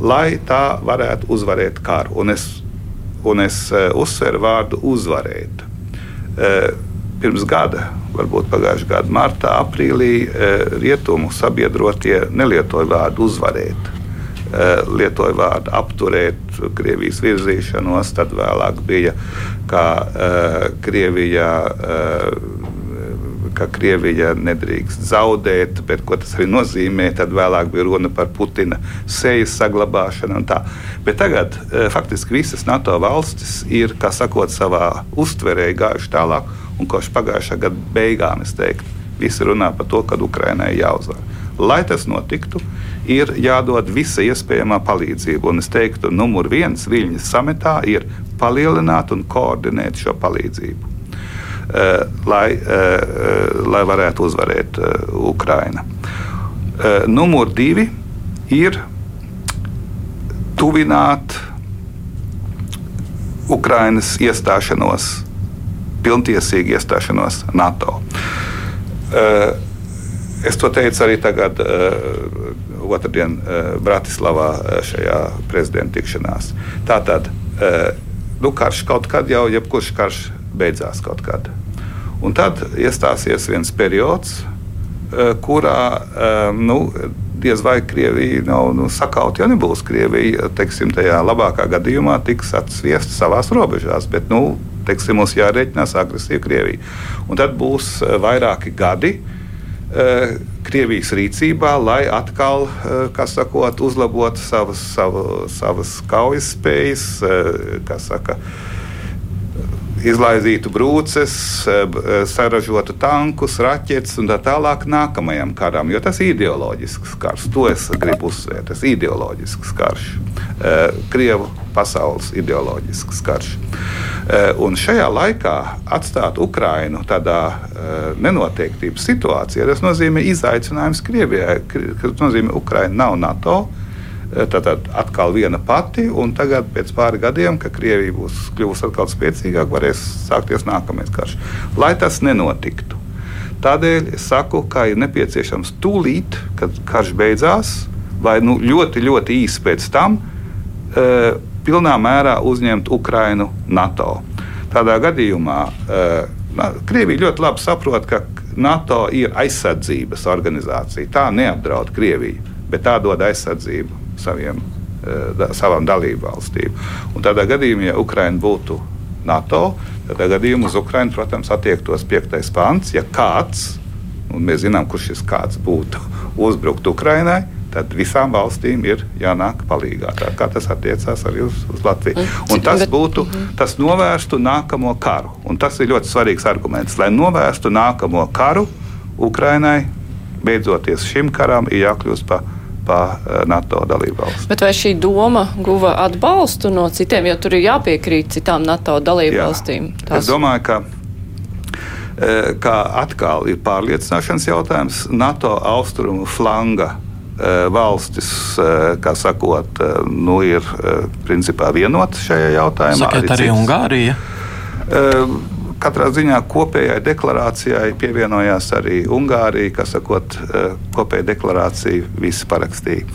lai tā varētu uzvarēt karu. Un es, un es uh, uzsveru vārdu uzvarēt. Uh, pirms gada, varbūt pagājušā gada martā, aprīlī, rietumu sabiedrotie nelietoja vārdu uzvarēt. Lietoja vārdu apturēt Krievijas virzīšanos, tad vēlāk bija, kā Krievijā ka Krievija nedrīkst zaudēt, bet ko tas arī nozīmē, tad vēlāk bija runa par Putina sejas saglabāšanu. Tagad e, faktiski visas NATO valstis ir, kā sakot, savā uztverē gājuši tālāk, un kopš pagājušā gada beigām es teiktu, visi runā par to, ka Ukrainai jāuzvar. Lai tas notiktu, ir jādod visa iespējamā palīdzība. Un es teiktu, numur viens Viļņas sametā ir palielināt un koordinēt šo palīdzību. Eh, lai, eh, lai varētu uzvarēt eh, Ukraina. Numur divi ir tuvināt Ukrainas iestāšanos pilntiesīgu iestāšanos NATO. Es to teicu arī tagad, otrdien, Bratislavā šajā prezidenta tikšanās. Tātad, uh, nu, karš kaut kad jau, jebkurš karš beidzās kaut kad. Un tad iestāsies viens periods, uh, kurā uh, nu, diez vai Krievija nav nu, sakauta, ja nebūs Krievija. Teiksim, tajā labākā gadījumā tiks atsviesta savās robežās. Bet, nu, teiksim, mums jārēķinās agresīva Krievija. Un tad būs eh, vairāki gadi. Uh, Krievijas rīcībā, lai atkal, uh, sakot, uzlabotu savas, savu, savas kaujas spējas, uh, saka, izlaizītu brūces, saražotu tankus, raķetes un tā tālāk nākamajam karam, jo tas ir ideoloģisks karš. To es gribu uzsvērt. Tas ir ideoloģisks karš. Krievu pasaules ideoloģisks karš. Un šajā laikā atstāt Ukrainu tādā nenoteiktības situācijā, tas nozīmē izaicinājums Krievijai. Tas nozīmē, ka Ukraina nav NATO. Eh, Tad atkal viena pati, un tagad, pēc pāris gadiem, kad Krievija būs kļuvusi atkal spēcīgāka, varēs sākties nākamais karš. Lai tas nenotiktu, tādēļ es saku, ka ir nepieciešams tūlīt, kad karš beidzās, vai nu, ļoti, ļoti īsi pēc tam, uh, pilnā mērā uzņemt Ukrainu NATO. Tādā gadījumā uh, Krievija ļoti labi saprot, ka NATO ir aizsardzības organizācija. Tā neapdraud Krieviju, bet tā dod aizsardzību saviem, uh, savām dalību valstīm. Un tādā gadījumā, ja Ukraina būtu NATO, tad gadījumā uz Ukrainu, protams, attiektos piektais pants. Ja kāds, un mēs zinām, kurš šis kāds būtu, (laughs) uzbrukt Ukrainai, tad visām valstīm ir jānāk palīdzīgā. Tā kā tas attiecās arī uz, uz Latviju. Un tas būtu, mhm. tas novērstu nākamo karu. Un tas ir ļoti svarīgs arguments. Lai novērstu nākamo karu Ukrainai, beidzoties šim karam, ir jākļūst par pa eh, NATO dalību valsts. Bet vai šī doma guva atbalstu no citiem, jo tur ir jāpiekrīt citām NATO dalību Jā. Tās... Es domāju, ka. Eh, kā atkal ir pārliecināšanas jautājums, NATO austrumu flanga Eh, valstis, kā sakot, nu, ir principā vienotas šajā jautājumā. Sakiet, arī, arī Ungārija? Katrā ziņā kopējai deklarācijai pievienojās arī Ungārija, kas sakot, kopēja deklarāciju visi parakstīja.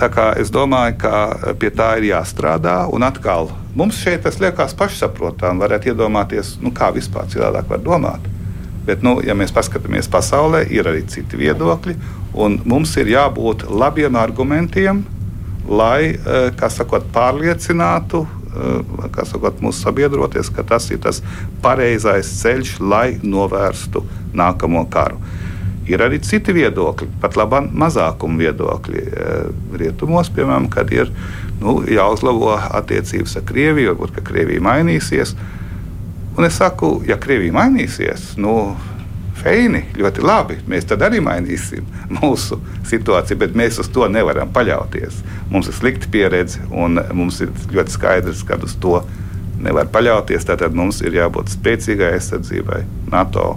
Tā kā es domāju, ka pie tā ir jāstrādā. Un atkal mums šeit tas liekas pašsaprotami. Varētu iedomāties, nu, kā vispār cilvēki var domāt. Bet, nu, ja mēs paskatāmies pasaulē, ir arī citi viedokļi. Mums ir jābūt labiem argumentiem, lai eh, sakot, pārliecinātu eh, sakot, mūsu sabiedroties, ka tas ir tas pareizais ceļš, lai novērstu nākamo karu. Ir arī citi viedokļi, pat labi mazākuma viedokļi. Eh, rietumos, piemēram, kad ir nu, jāuzlabo attiecības ar Krieviju, varbūt Krievija mainīsies. Un es saku, ja Krievija mainīsies, nu, feini, ļoti labi, mēs tad arī mainīsim (laughs) mūsu situāciju, bet mēs uz to nevaram paļauties. Mums ir slikta pieredze, un mums ir ļoti skaidrs, ka uz to nevar paļauties. Tātad mums ir jābūt spēcīgai aizsardzībai NATO.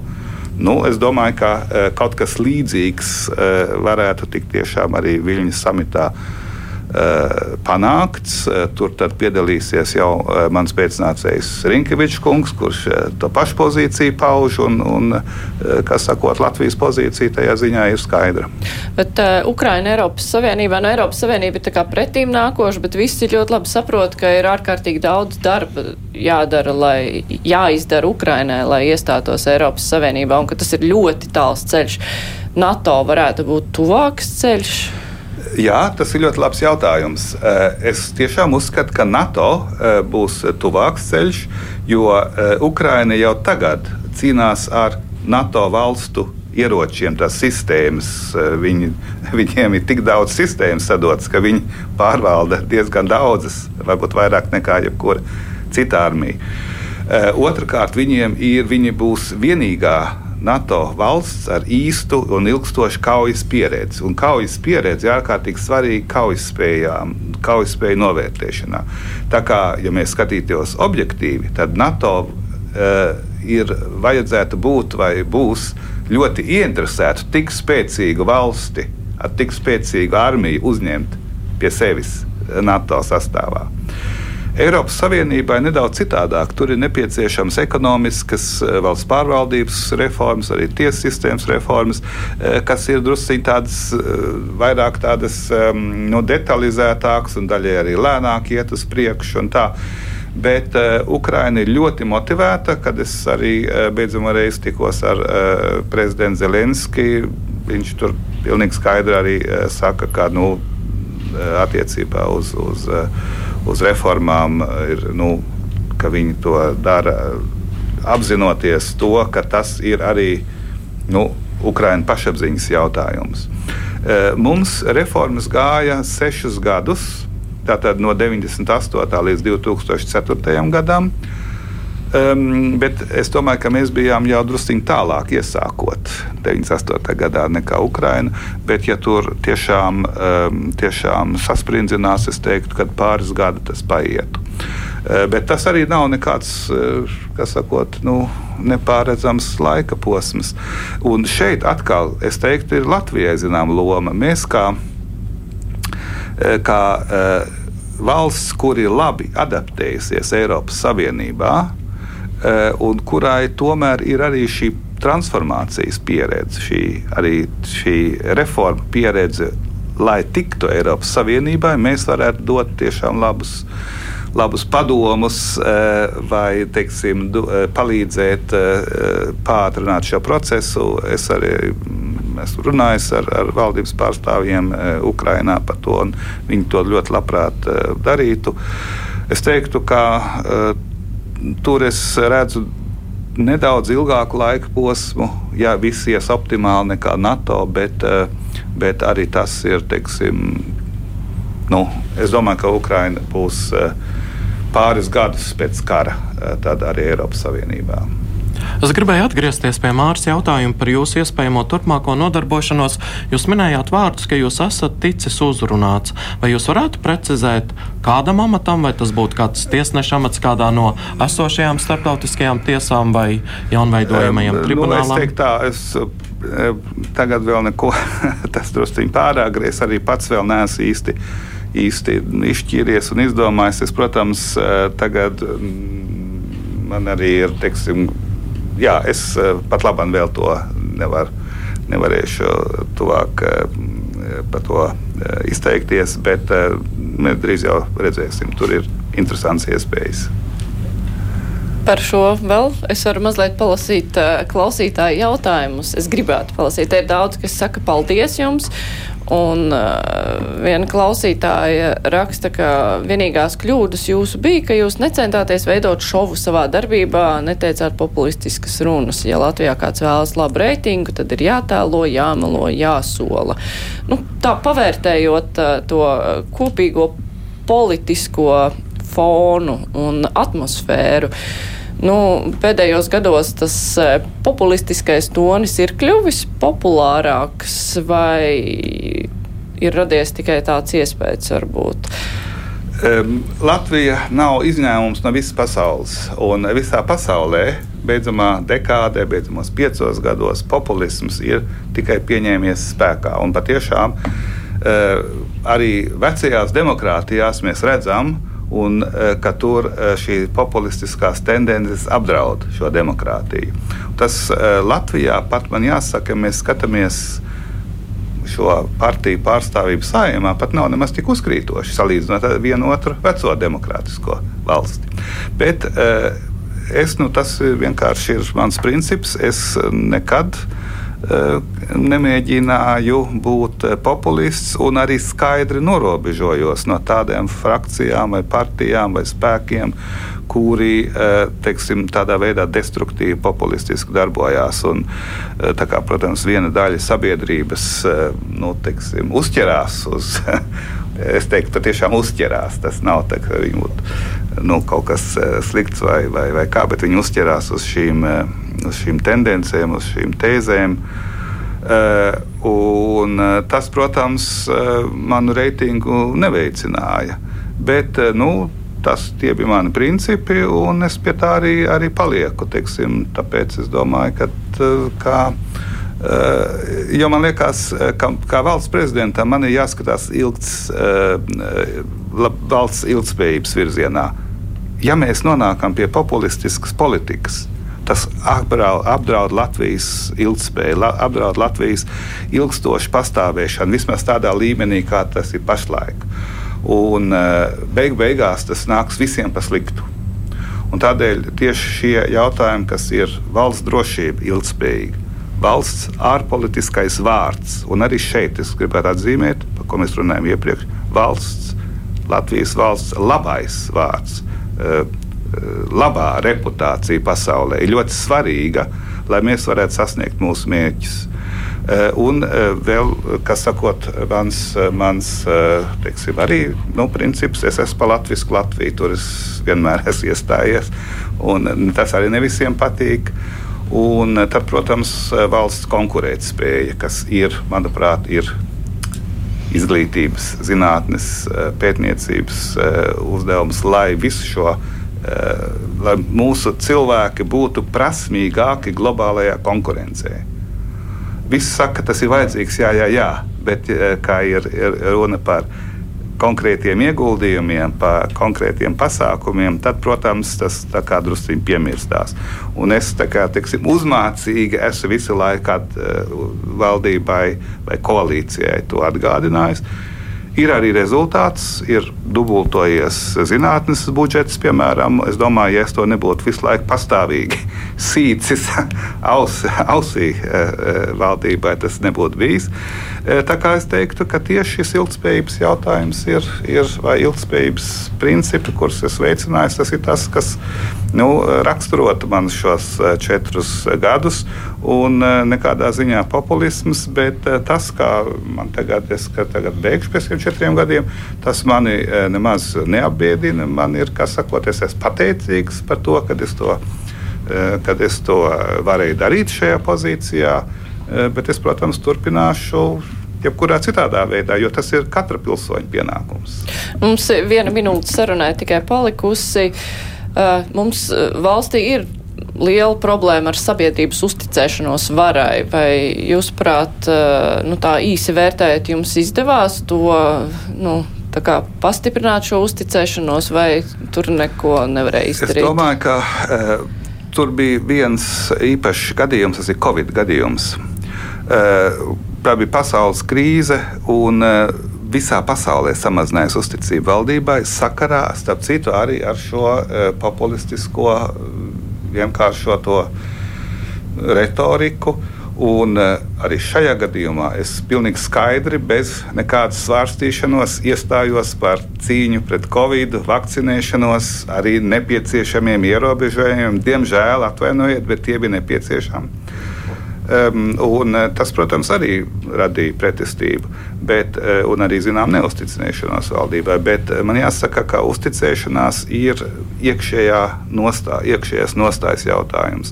Nu, es domāju, ka uh, kaut kas līdzīgs uh, varētu tikt tiešām arī Viļņas samitā Eh, panākts. Eh, tur piedalīsies jau eh, mans pēcnācējs Rinkevičs kungs, kurš to pašu pozīciju pauž. Un, un, kas sakot, Latvijas pozīcija tajā ziņā ir skaidra. Bet uh, Ukraina Eiropas Savienībā, no Eiropas Savienība ir pretīm nākoša, bet visi ļoti labi saprot, ka ir ārkārtīgi daudz darba jādara, lai jāizdara Ukrainai, lai iestātos Eiropas Savienībā, un ka tas ir ļoti tāls ceļš. NATO varētu būt tuvāks ceļš. Jā, tas ir ļoti labs jautājums. Eh, es tiešām uzskatu, ka NATO eh, būs tuvāks ceļš, jo eh, Ukraina jau tagad cīnās ar NATO valstu ieročiem, tās sistēmas. Viņi, viņiem ir tik daudz sistēmas sadotas, ka viņi pārvalda diezgan daudzas, varbūt vairāk nekā jebkura cita armija. Otrakārt, viņiem ir, viņi būs vienīgā NATO valsts ar īstu un ilgstošu kaujas pieredzi. Un kaujas pieredze ir ārkārtīgi svarīga kaujas spējām, kaujas spēju novērtēšanā. Tā kā, ja mēs skatītos objektīvi, tad NATO uh, ir vajadzētu būt vai būs ļoti ieinteresēta tik spēcīgu valsti ar tik spēcīgu armiju uzņemt pie sevis NATO sastāvā. Eiropas Savienībai nedaudz citādāk. Tur ir nepieciešams ekonomiskas, valsts pārvaldības reformas, arī tiesu sistēmas reformas, kas ir drusciņi tādas vairāk tādas nu, detalizētākas un daļai arī lēnāk iet uz priekšu. Bet uh, Ukraina ir ļoti motivēta, kad es arī uh, beidzamā reizē tikos ar uh, prezidentu Zelenski. Viņš tur pilnīgi skaidri arī uh, saka, ka nu, attiecībā uz, uz, uz reformām ir, nu, ka viņi to dara apzinoties to, ka tas ir arī nu, Ukraiņu pašapziņas jautājums. Mums reformas gāja sešus gadus tātad no 98. līdz 2004. gadam. Um, bet es domāju, ka mēs bijām jau druskuļi tālāk iesākot 98. gadā nekā Ukraina. Bet, ja tur tiešām, um, tiešām saspringzinās, es teiktu, ka pāris gadi tas paietu. Uh, bet tas arī nav nekāds, uh, kas sakot, nu, nepārredzams laika posms. Un šeit atkal, es teiktu, ir Latvijai zināma loma. Mēs kā Eh, kā eh, valsts, kur ir labi adaptējusies Eiropas Savienībā, eh, un kurai tomēr ir arī šī transformācijas pieredze, šī, arī šī reforma pieredze, lai tiktu Eiropas Savienībai, mēs varētu dot tiešām labus labus padomus vai teiksim, palīdzēt pātrināt šo procesu. Es arī esmu runājis ar, ar valdības pārstāvjiem Ukrajinā par to, un viņi to ļoti labprāt darītu. Es teiktu, ka tur es redzu nedaudz ilgāku laika posmu, ja viss ies optimāli nekā NATO, bet, bet arī tas ir, teiksim, nu, es domāju, ka Ukraina būs pāris gadus pēc kara, tad arī Eiropas Savienībā. Es gribēju atgriezties pie Mārcis jautājuma par jūsu iespējamo turpmāko nodarbošanos. Jūs minējāt vārdus, ka jūs esat ticis uzrunāts. Vai jūs varētu precizēt, kādam amatam, vai tas būtu kāds tiesneša amats kādā no esošajām starptautiskajām tiesām vai jaunveidojamajiem tribunālām? Nu, es teiktu tā, es tagad vēl neko, (laughs) tas druskuļi pārāk, es arī pats vēl neesmu īsti īsti izšķīries un izdomājis. Es, protams, tagad man arī ir teiksim, jā, es eh, pat labam vēl to nevaru. Nevarēšu tuvāk eh, par to eh, izteikties, bet mēs drīz jau redzēsim, tur ir interesants iespējas. Par šo vēl es varu mazliet palasīt klausītāju jautājumus. Es gribētu palasīt. Te ir daudz, kas saka paldies jums. Un uh, viena klausītāja raksta, ka vienīgās kļūdas jūsu bija, ka jūs necentāties veidot šovu savā darbībā, neteicāt populistiskas runas. Ja Latvijā kāds vēlas labu reitingu, tad ir jātēlo, jāmelo, jāsola. Nu, tā pavērtējot uh, to kopīgo politisko fonu un atmosfēru. Uh, Nu, pēdējos gados tas e, populistiskais tonis ir kļuvis populārāks, vai ir radies tikai tāds iespējas varbūt? Um, Latvija nav izņēmums no visas pasaules. Un visā pasaulē, beidzamā dekādē, beidzamos piecos gados, populisms ir tikai pieņēmies spēkā. Un patiešām uh, arī vecajās demokrātijās mēs redzam, un e, ka tur e, šī populistiskās tendences apdraud šo demokrātiju. Tas e, Latvijā pat man jāsaka, mēs skatāmies šo partiju pārstāvību saimā pat nav nemaz tik uzkrītoši salīdzinot ar vienu otru veco demokrātisko valsti. Bet es, nu, tas vienkārši ir mans princips. Es nekad Eh, nemēģināju būt eh, populists un arī skaidri norobežojos no tādām frakcijām, vai partijām vai spēkiem, kuri eh, teiksim, tādā veidā destruktīvi, populistiski darbojās. Un, kā, protams, viena daļa sabiedrības nu, teiksim, uzķerās uz. (laughs) Es teiktu, patiešām uzķerās. Tas nav tā, ka viņi būtu nu, kaut kas slikts vai, vai, vai kā, bet viņi uzķerās uz šīm uz šīm tendencēm, uz šīm tēzēm. Uh, un, uh, tas, protams, uh, manu reitingu neveicināja. Bet nu, tas bija mani principi, un es pie tā arī, arī palieku. Teiksim, tāpēc es domāju, ka. Kā, Jo man liekas, ka kā valsts prezidentam man ir jāskatās ilgs, valsts ilgspējības virzienā ja mēs nonākam pie populistiskas politikas, tas apdraud, Latvijas ilgspēju, apdraud Latvijas ilgstošu pastāvēšanu, vismaz tādā līmenī, kā tas ir pašlaik. Un beig beigās tas nāks visiem pa sliktu. Un tādēļ tieši šie jautājumi, kas ir valsts drošība, ilgspējīga, valsts ārpolitiskais vārds, un arī šeit es gribētu atzīmēt, par ko mēs runājam iepriekš, valsts, Latvijas valsts labais vārds labā reputācija pasaulē ir ļoti svarīga, lai mēs varētu sasniegt mūsu mērķus. Un vēl, kas sakot, mans, mans teiksim, arī nu, princips, es esmu par Latvijas Latviju, tur es vienmēr (laughs) esmu iestājies, tas arī ne visiem patīk. Un tad, protams, valsts konkurētspēja, kas ir, manuprāt, ir izglītības, zinātnes, pētniecības uzdevums, lai visu šo Eh, lai mūsu cilvēki būtu prasmīgāki globālajā konkurencē. Visi saka, ka tas ir vajadzīgs, jā, jā, jā bet eh, kā ir, ir runa par konkrētiem ieguldījumiem, par konkrētiem pasākumiem, tad, protams, tas druskuļi piemirstās. Un es kā, teiksim, uzmācīgi esmu visu laiku uh, valdībai vai koalīcijai to atgādinājis. Ir arī rezultāts, ir dubultojies zinātnes budžets, piemēram. Es domāju, ja es to nebūtu visu laiku pastāvīgi (laughs) sīcis (laughs) aus, ausī e, e, valdībai, tas nebūtu bijis. E, tā kā es teiktu, ka tieši šis ilgspējības jautājums ir, ir vai ilgspējības principi, kurus es veicināju, tas ir tas, kas nu, raksturotu man šos četrus gadus. Un nekādā ziņā populisms, bet tas, kā man tagad, es tagad beigšu pēc šiem četriem gadiem, tas mani nemaz neapbiedina. Man ir, kā sakot, es esmu pateicīgs par to, kad es to, kad es to varēju darīt šajā pozīcijā. Bet es, protams, turpināšu jebkurā citādā veidā, jo tas ir katra pilsoņa pienākums. Mums viena minūte sarunai tikai palikusi. Mums valstī ir liela problēma ar sabiedrības uzticēšanos varai. Vai jūs, prāt, eh, nu, tā īsi vērtējot, jums izdevās to nu, pastiprināt šo uzticēšanos, vai tur neko nevarēja izdarīt? Es domāju, ka e, tur bija viens īpašs gadījums, tas ir Covid gadījums. E, tā bija pasaules krīze. Un, e, Visā pasaulē samazinājās uzticība valdībai sakarā, starp citu, arī ar šo e, populistisko vienkāršoto retoriku. Un uh, arī šajā gadījumā es pilnīgi skaidri, bez nekādas svārstīšanos, iestājos par cīņu pret covid, vakcinēšanos, arī nepieciešamiem ierobežojumiem. Diemžēl, atvainojiet, bet tie bija nepieciešami. Um, tas, protams, arī radīja pretestību, bet, uh, un arī zinām neusticēšanos valdībai. Bet uh, man jāsaka, ka uzticēšanās ir iekšējā nostā, iekšējās nostājas jautājums.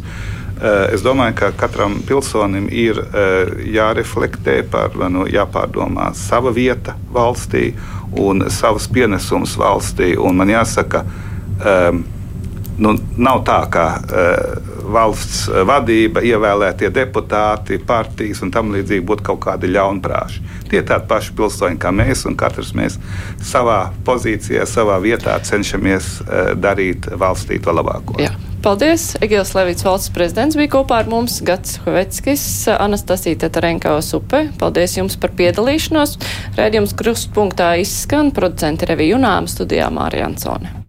Eh, es domāju, ka katram pilsonim ir eh, jāreflektē par, nu, jāpārdomā sava vieta valstī un savs pienesums valstī. Un man jāsaka, um, nu, nav tā, ka uh, valsts vadība, ievēlētie deputāti, partijas un tam līdzīgi būtu kaut kādi ļaunprāši. Tie ir tādi paši pilsoņi kā mēs, un katrs mēs savā pozīcijā, savā vietā cenšamies uh, darīt valstī to labāko. Jā. Paldies! Egils Levits valsts prezidents bija kopā ar mums, Gats Hoveckis, Anastasija Tetarenko Supe. Paldies jums par piedalīšanos. Rēdījums krustpunktā izskan producenti Revija Junām studijā Mārija Ansone.